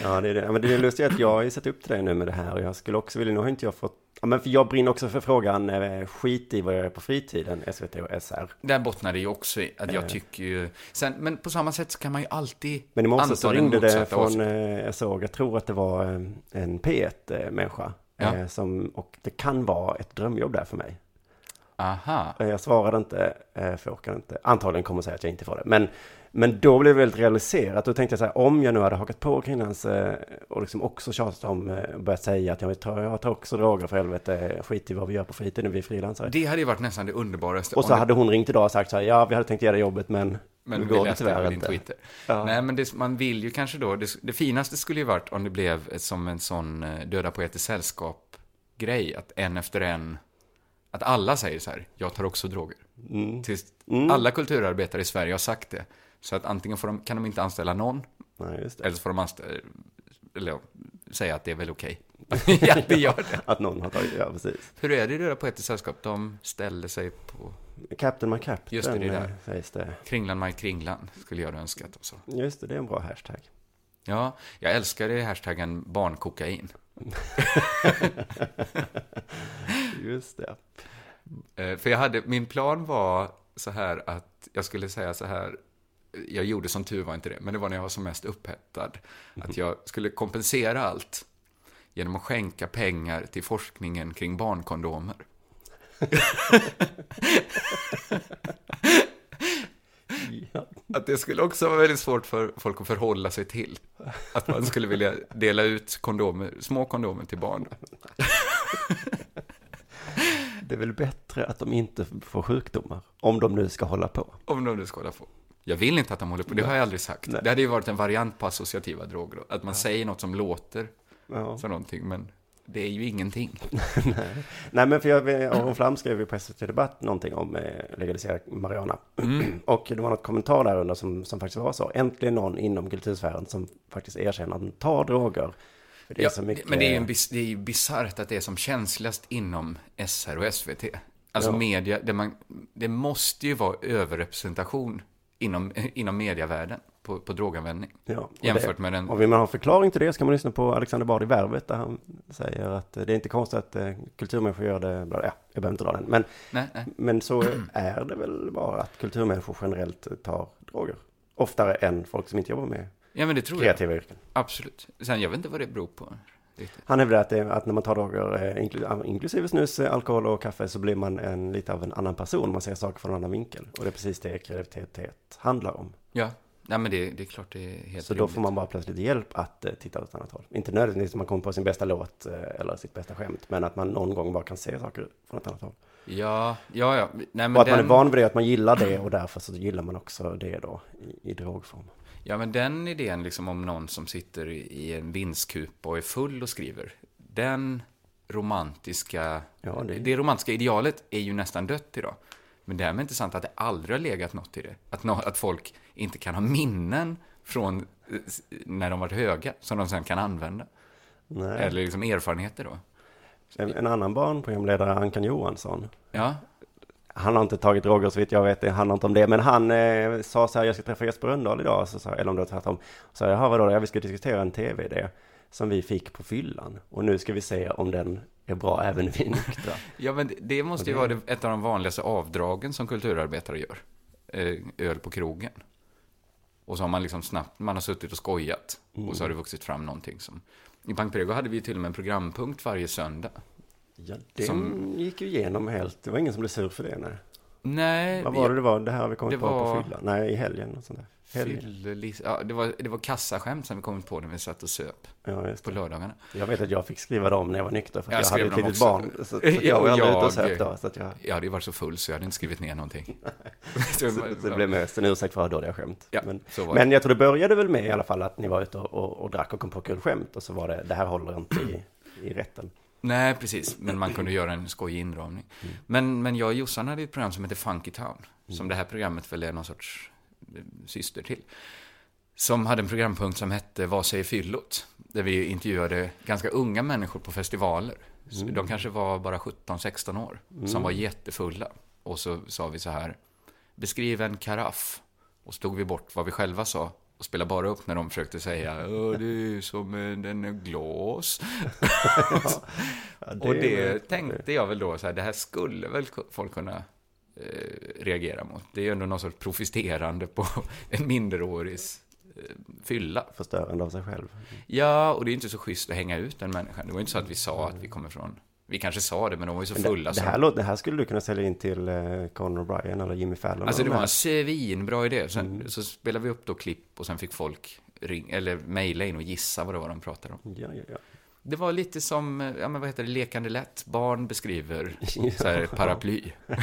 Ja, det är det. Men det är lustigt att jag har ju sett upp till dig nu med det här och jag skulle också vilja, nu har inte jag fått, ja men för jag brinner också för frågan eh, skit i vad jag gör på fritiden, SVT och SR. Där bottnar det ju också i att jag Eh. tycker ju... Sen, men på samma sätt så kan man ju alltid Men i morse så ringde det från, eh, jag såg, jag tror att det var en P1-människa. Ja. Eh, som, och det kan vara ett drömjobb där för mig. Aha. Eh, Jag svarade inte, eh, för jag orkade inte. Antagligen kommer jag säga att jag inte får det. Men, men då blev det väldigt realiserat. Då tänkte jag så här, om jag nu hade hakat på kring hans eh, och liksom också tjatat om, eh, börjat säga att jag tar, jag tar också droger för helvete, skit i vad vi gör på fritiden, vi är frilansare. Det hade ju varit nästan det underbaraste. Och så hade hon ringt idag och sagt så här, ja vi hade tänkt dig jobbet men, Men vi går det tyvärr inte. Ja. Nej, men det, man vill ju kanske då... Det, det finaste skulle ju varit om det blev som en sån Döda Poeters Sällskap-grej. Att en efter en... Att alla säger så här, jag tar också droger. Mm. Tills Mm. alla kulturarbetare i Sverige har sagt det. Så att antingen de, kan de inte anställa någon, Nej, det. eller så får de anställa, eller, säga att det är väl okej. *laughs* *laughs* ja, det gör det. *laughs* Att någon har tagit, ja precis. Hur är det i Döda Poeters Sällskap? De ställer sig på Captain McCaptain Just det, det är eh, där. sägs det. Kringlan Maj Kringlan, skulle jag ha önskat. Och så. Just det, det är en bra hashtag. Ja, jag älskar det hashtaggen barnkokain. Just det. Eh, För jag hade, min plan var så här att jag skulle säga så här, jag gjorde som tur var inte det, men det var när jag var som mest upphettad, att jag skulle kompensera allt genom att skänka pengar till forskningen kring barnkondomer. Att det skulle också vara väldigt svårt för folk att förhålla sig till. Att man skulle vilja dela ut kondomer, små kondomer till barn. Det är väl bättre att de inte får sjukdomar, om de nu ska hålla på. Om de nu ska hålla på. Jag vill inte att de håller på, det har jag aldrig sagt. Nej. Det hade ju varit en variant på associativa droger. då. Att man säger något som låter Ja. som någonting, men det är ju ingenting. *laughs* Nej. Nej, men för jag, Aron Flam skrev ju på SVT Debatt någonting om eh, legalisera marijuana. Mm. *clears throat* Och det var något kommentar där under som, som faktiskt var så. Äntligen någon inom kultursfären som faktiskt erkänner att de tar droger. För det är Ja, så mycket... Men det är ju en bis- det är ju bisarrt att det är som känsligast inom SR och SVT. Alltså Ja. media, det, man, det måste ju vara överrepresentation inom, inom mediavärlden på, på droganvändning. Ja, jämfört det, med den... Och vill man ha förklaring till det ska man lyssna på Alexander Bard i Värvet där han säger att det är inte konstigt att eh, kulturmänniskor gör det. Bla, ja, jag behöver inte dra den. Men, Nej, nej. men så är det väl bara att kulturmänniskor generellt tar droger. Oftare än folk som inte jobbar med Ja, men det tror kreativa jag. yrken. Absolut. Sen, jag vet inte vad det beror på. riktigt. Han hävdar att, det, att när man tar droger, eh, inkl- inklusive snus, eh, alkohol och kaffe, så blir man en, lite av en annan person. Man ser saker från en annan vinkel. Och det är precis det kreativitet handlar om. Ja, nej, men det, det är klart det är helt Så då rimligt. får man bara plötsligt hjälp att eh, titta åt ett annat håll. Inte nödvändigtvis att man kommer på sin bästa låt eh, eller sitt bästa skämt, men att man någon gång bara kan se saker från ett annat håll. Ja, ja, ja. Nej, men och att man den- är van vid det, att man gillar det och därför så gillar man också det då i, i drogform. Ja, men den idén liksom om någon som sitter i en vindskupa och är full och skriver, den romantiska, Ja, det- det... romantiska idealet är ju nästan dött idag. Men därmed inte sant att det aldrig har legat något i det. Att, nå- att folk inte kan ha minnen från eh, när de varit höga, som de sen kan använda. Nej. Eller liksom erfarenheter då. En, en annan barnprogramledare, Ankan Johansson, Ja, han har inte tagit droger så vitt jag vet, det handlar inte om det. Men han eh, sa så här, jag ska träffa Jesper Rönndahl idag, så sa, eller om det var tvärtom. Så jag, jaha vadå, ja, vi ska diskutera en tv-idé som vi fick på fyllan. Och nu ska vi se om den är bra även vid nyktra. *laughs* ja men det, måste ju det- vara ett av de vanligaste avdragen som kulturarbetare gör. Eh, öl på krogen. Och så har man liksom snabbt, man har suttit och skojat. Och så har det vuxit fram någonting som... I Pank Prego hade vi till och med en programpunkt varje söndag. Ja, den Som- gick ju igenom helt. Det var ingen som blev sur för det, nej. Nej, Vad var det det var? Det här har vi kommit det på var- på fyllan. Nej, i helgen och sånt där. Helgen. Ja, det, var, det var kassaskämt som vi kommit på när vi satt och söp Ja, på lördagarna. Jag vet att jag fick skriva dem när jag var nykter, för Jag jag, hade ett litet också. barn. Så, så *laughs* jag var aldrig ute och jag- söp då, så att jag... Jag hade ju varit så full så jag hade inte skrivit ner någonting. *laughs* Så, så det blev mest en ursäkt för dåliga skämt. Ja, men, men jag tror det började väl med i alla fall att ni var ute och, och, och drack och kom på kul skämt och så var det, det här håller inte i, i rätten. Nej, precis. Men man kunde göra en skojig inramning. Men, men jag och Jossan hade ett program som heter Funky Town. Som det här programmet väl är någon sorts eh, syster till. Som hade en programpunkt som hette Vad säger fyllot? Där vi intervjuade ganska unga människor på festivaler. Så De kanske var bara 17-16 år. Som var jättefulla. Och så sa vi så här. Beskriv en karaff. Och så tog vi bort vad vi själva sa. Och spelade bara upp när de försökte säga det är som en, en glas. *laughs* Ja, Och är det tänkte jag väl då, så här, det här skulle väl folk kunna eh, reagera mot. Det är ju ändå någon sorts profisterande på *laughs* en minderårigs eh, fylla. Förstörande av sig själv. Ja, och det är inte så schysst att hänga ut den människan. Det var inte så att vi sa att vi kommer från... Vi kanske sa det, men de var ju så fulla. det, det, här, låt- det här skulle du kunna sälja in till eh, Conor O'Brien eller Jimmy Fallon. Alltså det de var en svinbra idé. Sen Mm. så spelade vi upp då klipp och sen fick folk ring, eller mejla in och gissa vad det var de pratade om. Ja, ja, ja. Det var lite som, eh, ja men vad heter det, lekande lätt. Barn beskriver *laughs* Ja. så här, paraply. *laughs*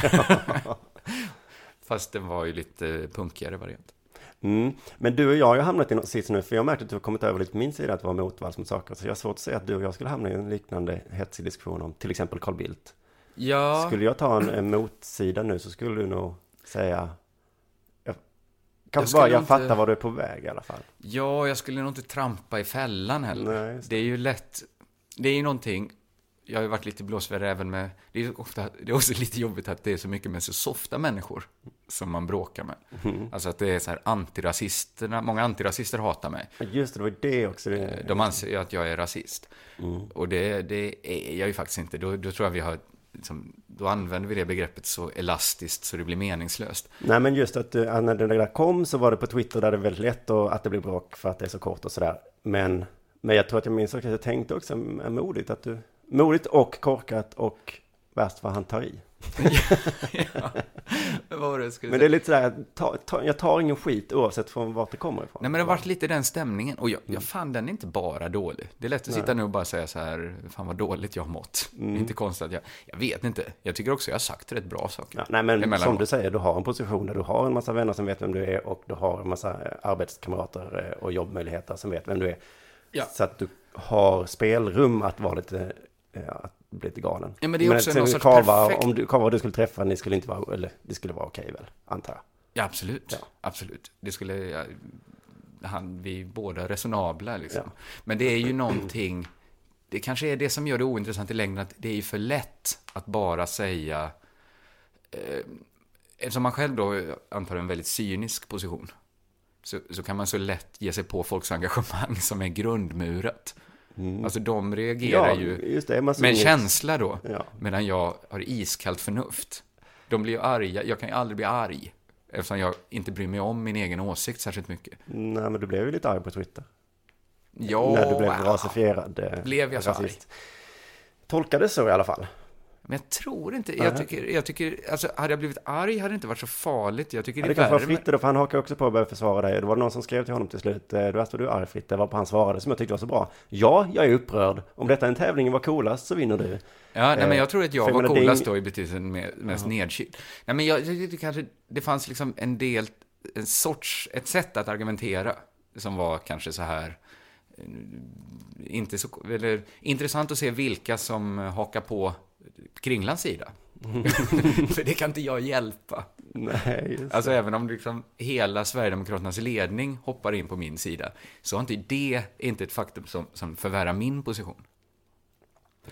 Fast den var ju lite punkigare variant. Mm. Men du och jag har ju hamnat i något sits nu, för jag har märkt att du har kommit över lite på min sida att vara motvalls mot saker. Så jag har svårt att säga att du och jag skulle hamna i en liknande hetsig diskussion om till exempel Carl Bildt. Ja, Skulle jag ta en, en motsida nu så skulle du nog säga... Kanske bara jag inte- fattar var du är på väg i alla fall. ja, jag skulle nog inte trampa i fällan heller. Nej, just det är ju lätt, det är ju någonting, jag har ju varit lite blåsväder även med, det är, ofta, det är också *laughs* lite jobbigt att det är så mycket med så softa människor som man bråkar med. Mm. Alltså att det är så här antirasisterna, många antirasister hatar mig. Just det, det var det också. Det... De anser ju att jag är rasist. Mm. Och det, det är jag ju faktiskt inte. Då, då tror jag vi har, liksom, då använder vi det begreppet så elastiskt så det blir meningslöst. Nej men just att uh, när det där kom så var det på Twitter där det är väldigt lätt och att det blir bråk för att det är så kort och sådär. Men, men jag tror att jag minns att jag tänkte också är modigt att du, modigt och korkat och värst vad han tar i. ja. Vad det Men det är lite sådär, ta, ta, jag tar ingen skit oavsett från vart det kommer ifrån. Nej men det har varit lite den stämningen. Och jag, jag fann den inte bara dålig. Det är lätt att sitta Nej. nu och bara säga så här, fan vad dåligt jag har mått. Mm. inte konstigt att jag, jag vet inte. Jag tycker också jag har sagt rätt bra saker. Ja, nej men som Emellanåt. du säger, du har en position där du har en massa vänner som vet vem du är och du har en massa eh, arbetskamrater eh, och jobbmöjligheter som vet vem du är. Ja. Så att du har spelrum att vara lite, att bli lite galen. Ja, men det är också sen någon sorts Kava, perfekt- om du, Kava du skulle träffa, ni skulle inte vara, eller det skulle vara okej väl, antar jag. Ja, absolut. Absolut. Det skulle... Ja, han, vi är båda resonabla liksom. Men det är ju någonting... Det kanske är det som gör det ointressant i längden, att det är ju för lätt att bara säga... Eh, eftersom man själv då antar en väldigt cynisk position, så, så kan man så lätt ge sig på folks engagemang som är grundmurat. Alltså de reagerar Ja, ju det, med inget- känsla då, Ja. medan jag har iskallt förnuft. De blir ju arga, jag kan ju aldrig bli arg, eftersom jag inte bryr mig om min egen åsikt särskilt mycket. Nej, men du blev ju lite arg på Twitter. Ja, När du blev rasifierad. eh, Blev jag så rasist. Tolkades så i alla fall. Men jag tror inte, jag tycker, jag tycker, alltså hade jag blivit arg hade det inte varit så farligt. Jag tycker Ja, det det är kanske var värre med- Fritte då, för han hakade också på och började försvara dig. Det var någon som skrev till honom till slut, eh, du är du arg Fritte? Varpå han svarade som jag tyckte var så bra. Ja, jag är upprörd. Om detta är en tävling var coolast så vinner du. Ja, nej, men Eh, jag tror att jag för var det coolast ing- då i betydelsen mest Ja. nedkyld. Nej, men jag, jag tyckte kanske det fanns liksom en del, en sorts, ett sätt att argumentera som var kanske så här, eh, inte så, eller intressant att se vilka som hakar på Kringlands sida. *laughs* För det kan inte jag hjälpa. Nej, just Alltså även om liksom hela Sverigedemokraternas ledning hoppar in på min sida, så har inte det är inte ett faktum som, som förvärrar min position.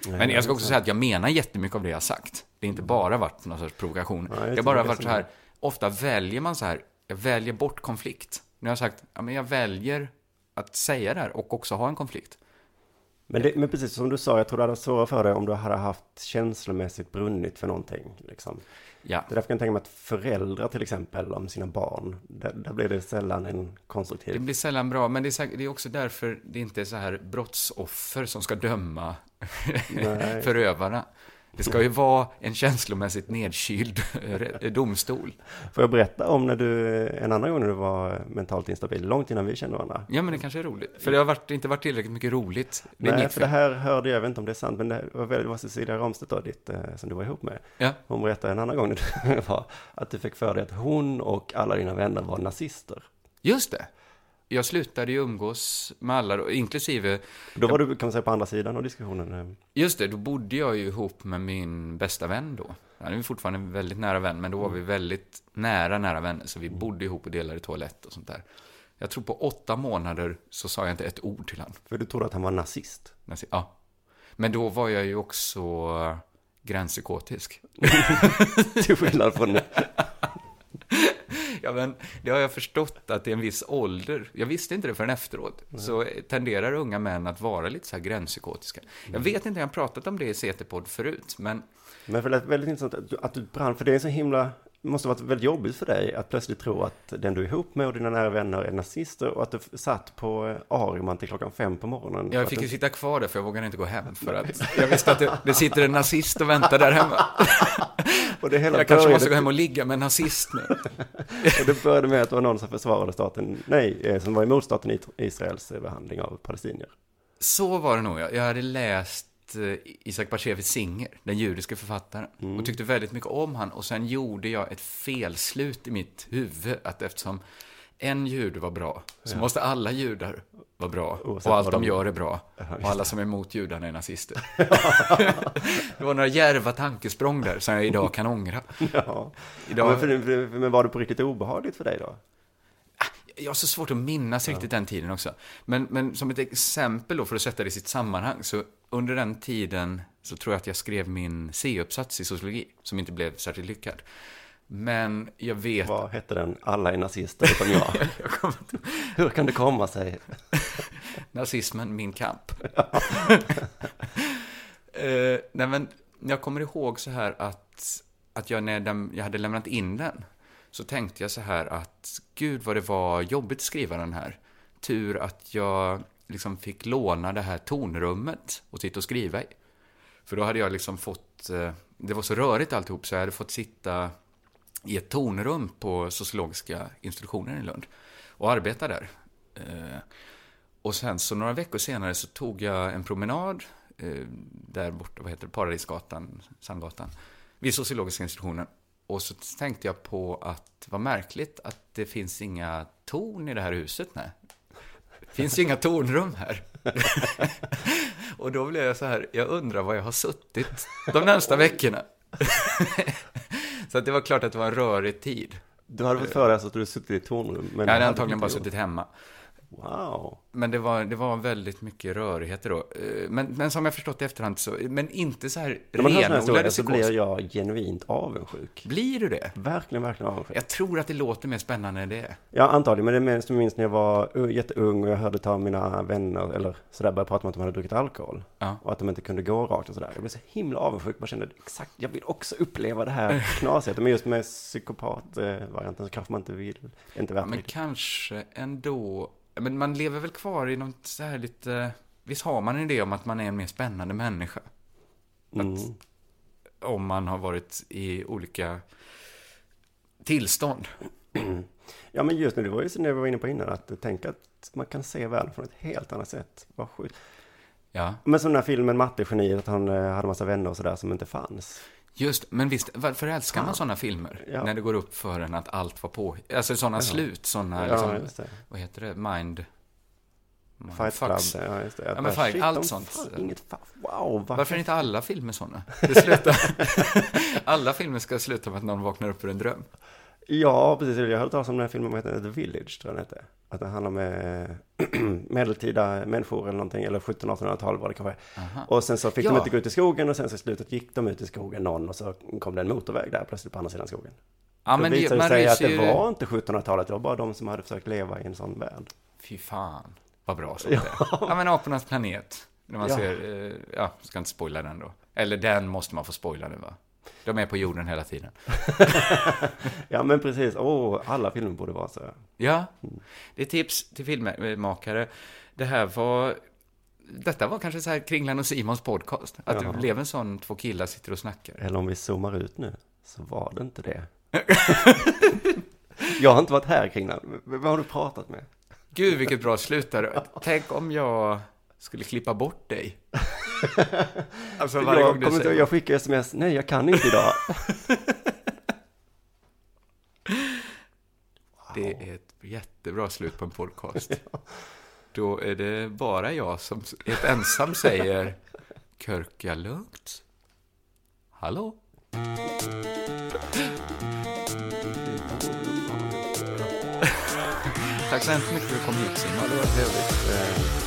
Nej, Men jag ska också säga att jag menar jättemycket av det jag har sagt. Det har inte bara varit någon sorts provokation. Nej, det jag har bara varit så är här, ofta väljer man så här, jag väljer bort konflikt. Nu har jag sagt, ja men jag väljer att säga det här och också ha en konflikt. Men, det, men precis som du sa, jag tror det hade varit svårare för dig om du hade haft känslomässigt brunnit för någonting. Liksom. Ja. Det är därför kan jag tänka mig att föräldrar till exempel om sina barn, där, där blir det sällan en konstruktiv... Det blir sällan bra, men det är, säkert, det är också därför det inte är så här brottsoffer som ska döma *laughs* förövarna. Det ska ju vara en känslomässigt nedkyld eh, domstol. Får jag berätta om när du, en annan gång när du var mentalt instabil, långt innan vi kände varandra? Ja, men det kanske är roligt. För det har varit, inte varit tillräckligt mycket roligt. Det Nej, för det här hörde jag, jag vet inte om det är sant, men det var, väl- det var Cecilia Ramstedt då, ditt, eh, som du var ihop med. Ja. Hon berättade en annan gång när du *laughs* var, att du fick för dig att hon och alla dina vänner var nazister. Just det. Jag slutade ju umgås med alla, då, inklusive... Då var du, kan man säga, på andra sidan av diskussionen. eh. Just det, då bodde jag ju ihop med min bästa vän då. Han är fortfarande en väldigt nära vän, men då var vi väldigt nära, nära vänner. Så vi bodde ihop och delade toalett och sånt där. Jag tror på åtta månader så sa jag inte ett ord till han. För du trodde att han var nazist? Nazi- Ja. Men då var jag ju också gränspsykotisk. *laughs* Till skillnad från... Ja, men det har jag förstått att det är en viss ålder. Jag visste inte det förrän efteråt. Så tenderar unga män att vara lite så här gränspsykotiska. Jag vet inte, jag har pratat om det i CT-podd förut, men Men för det är väldigt intressant att du, att du brann, för det är så himla, måste ha varit väldigt jobbigt för dig att plötsligt tro att den du är ihop med och dina nära vänner är nazister och att du satt på eh, Ariman till klockan fem på morgonen. jag fick du- ju sitta kvar där för jag vågade inte gå hem. För att jag visste att det, det sitter en nazist och väntar där hemma. *laughs* Och det hela jag kanske började- måste gå hem och ligga med en nazist nu. *laughs* och det började med att det var någon som försvarade staten, nej, eh, som var emot staten Is- Israels eh, behandling av palestinier. Så var det nog, ja. Jag hade läst Isaac Bashevis Singer, den judiska författaren, Mm. och tyckte väldigt mycket om han. Och sen gjorde jag ett felslut i mitt huvud, att eftersom en jude var bra, så Ja. måste alla judar vara bra. Oavsett och allt de de- gör är bra. Just och alla som är emot judarna är nazister. *laughs* det var några djärva tankesprång där, som jag idag kan ångra. Ja. Idag- men, för, för, men var det på riktigt obehagligt för dig då? Jag har så svårt att minnas riktigt den tiden också. Men, men som ett exempel då, för att sätta det i sitt sammanhang, så under den tiden så tror jag att jag skrev min C-uppsats i sociologi, som inte blev särskilt lyckad. Men jag vet... Vad hette den? Alla är nazister utom jag. *laughs* Hur kan det komma sig? *laughs* Nazismen, min kamp. *laughs* eh, nej men, jag kommer ihåg så här att, att jag när den, jag hade lämnat in den, så tänkte jag så här att gud vad det var jobbigt att skriva den här. Tur att jag liksom fick låna det här tonrummet och sitta och skriva i. För då hade jag liksom fått, eh, det var så rörigt alltihop så jag hade fått sitta i ett tonrum på sociologiska institutionen i Lund och arbeta där. Eh, och sen så några veckor senare så tog jag en promenad eh, där borta, vad heter det, Paradisgatan, Sandgatan, vid sociologiska institutionen. Och så tänkte jag på att det var märkligt att det finns inga torn i det här huset. Nej. Det finns ju inga tornrum här. *laughs* och då blev jag så här, jag undrar var jag har suttit de närmsta veckorna. *laughs* så att det var klart att det var en rörig tid. Du hade fått för dig att du suttit i ett tornrum? Men jag hade antagligen bara suttit hemma. Wow. Men det var, det var väldigt mycket rörigheter då. Eh, men, men som jag förstått i efterhand så, men inte så här När man hör sådana historier så blir jag genuint avundsjuk. Blir du det? Verkligen, verkligen avundsjuk. Jag tror att det låter mer spännande än det är. Ja, antagligen. Men det jag minns när jag var jätteung och jag hörde ta mina vänner, eller sådär, börja prata om att de hade druckit alkohol. Ja. Och att de inte kunde gå rakt och sådär. Jag blev så himla avundsjuk. Man kände exakt, jag vill också uppleva det här *laughs* knasigheten. Men just med psykopat-varianten så kanske man inte vill, inte värt Men kanske ändå, men man lever väl kvar i något så här lite, visst har man en idé om att man är en mer spännande människa? Mm. Att, om man har varit i olika tillstånd. Ja, men just nu, det var ju så när vi var inne på innan, att tänka att man kan se världen från ett helt annat sätt. Vad sjukt. Ja. Men som den här filmen Mattegeniet, att han eh, hade massa vänner och sådär som inte fanns. Just, men visst, varför älskar man sådana filmer? Ja. När det går upp för en att allt var på. Alltså sådana Ja. slut, sådana, Ja, liksom, vad heter det, mind... mind Fight Club, fucks. ja just det. Ja, men fight, shit, allt sånt. fan Inget fa- wow, vad Varför är inte alla filmer sådana? Det slutar... *laughs* alla filmer ska sluta med att någon vaknar upp ur en dröm. Ja, precis. Jag hörde talas om den här filmen, vad heter den? The Village, tror jag den hette. Att det handlar om eh, *clears throat* medeltida människor eller någonting, eller 1700-1800-tal var det kanske. Aha. Och sen så fick de Ja. inte gå ut i skogen och sen så i slutet gick de ut i skogen någon och så kom det en motorväg där plötsligt på andra sidan skogen. Ja, Då men det- visade det man sig att det ju- var inte 1700-talet, det var bara de som hade försökt leva i en sån värld. Fy fan, vad bra sånt Ja. är. Ja, men Apornas planet. När man Ja. ser, eh, ja, ska inte spoila den då. Eller den måste man få spoila nu va? De är på jorden hela tiden. *laughs* Ja, men precis. Åh, alla filmer borde vara så. Ja, det är tips till filmmakare. Det här var, detta var kanske så här Kringlan och Simons podcast. Att Ja. det blev en sån två killar sitter och snackar. Eller om vi zoomar ut nu, så var det inte det. *laughs* jag har inte varit här kring den. Vem har du pratat med? Gud vilket bra slut där. Tänk om jag skulle klippa bort dig. *laughs* Alltså varje jag, gång du kommer inte, säger... jag skickar sms, nej jag kan inte idag. *laughs* Det är ett jättebra slut på en podcast. *laughs* Då är det bara jag som helt ensam säger Körka lugnt. Hallå? Tack så hemskt mycket för att du kom hit Simon. det var trevligt.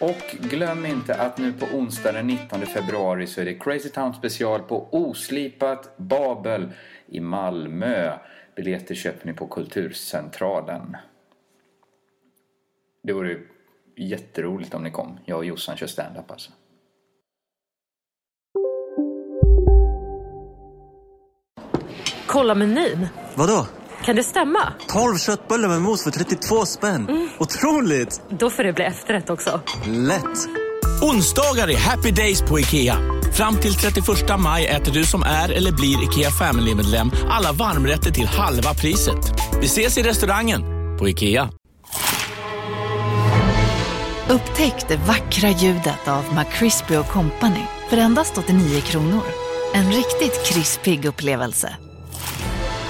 Och glöm inte att nu på onsdag den 19 februari så är det Crazy Town special på Oslipat Babel i Malmö. Biljetter köper ni på Kulturcentralen. Det vore jätteroligt om ni kom. Jag och Jossan kör stand-up alltså. Kolla menyn. Vadå? Kan det stämma? 12 köttbullar med mos för 32 spänn. Otroligt! Då får det bli efterrätt också. Lätt! Onsdagar är happy days på IKEA. Fram till 31 maj äter du som är eller blir IKEA Family-medlem alla varmrätter till halva priset. Vi ses i restaurangen på IKEA. Upptäck det vackra ljudet av McCrispy Company för endast 89 kronor. En riktigt krispig upplevelse.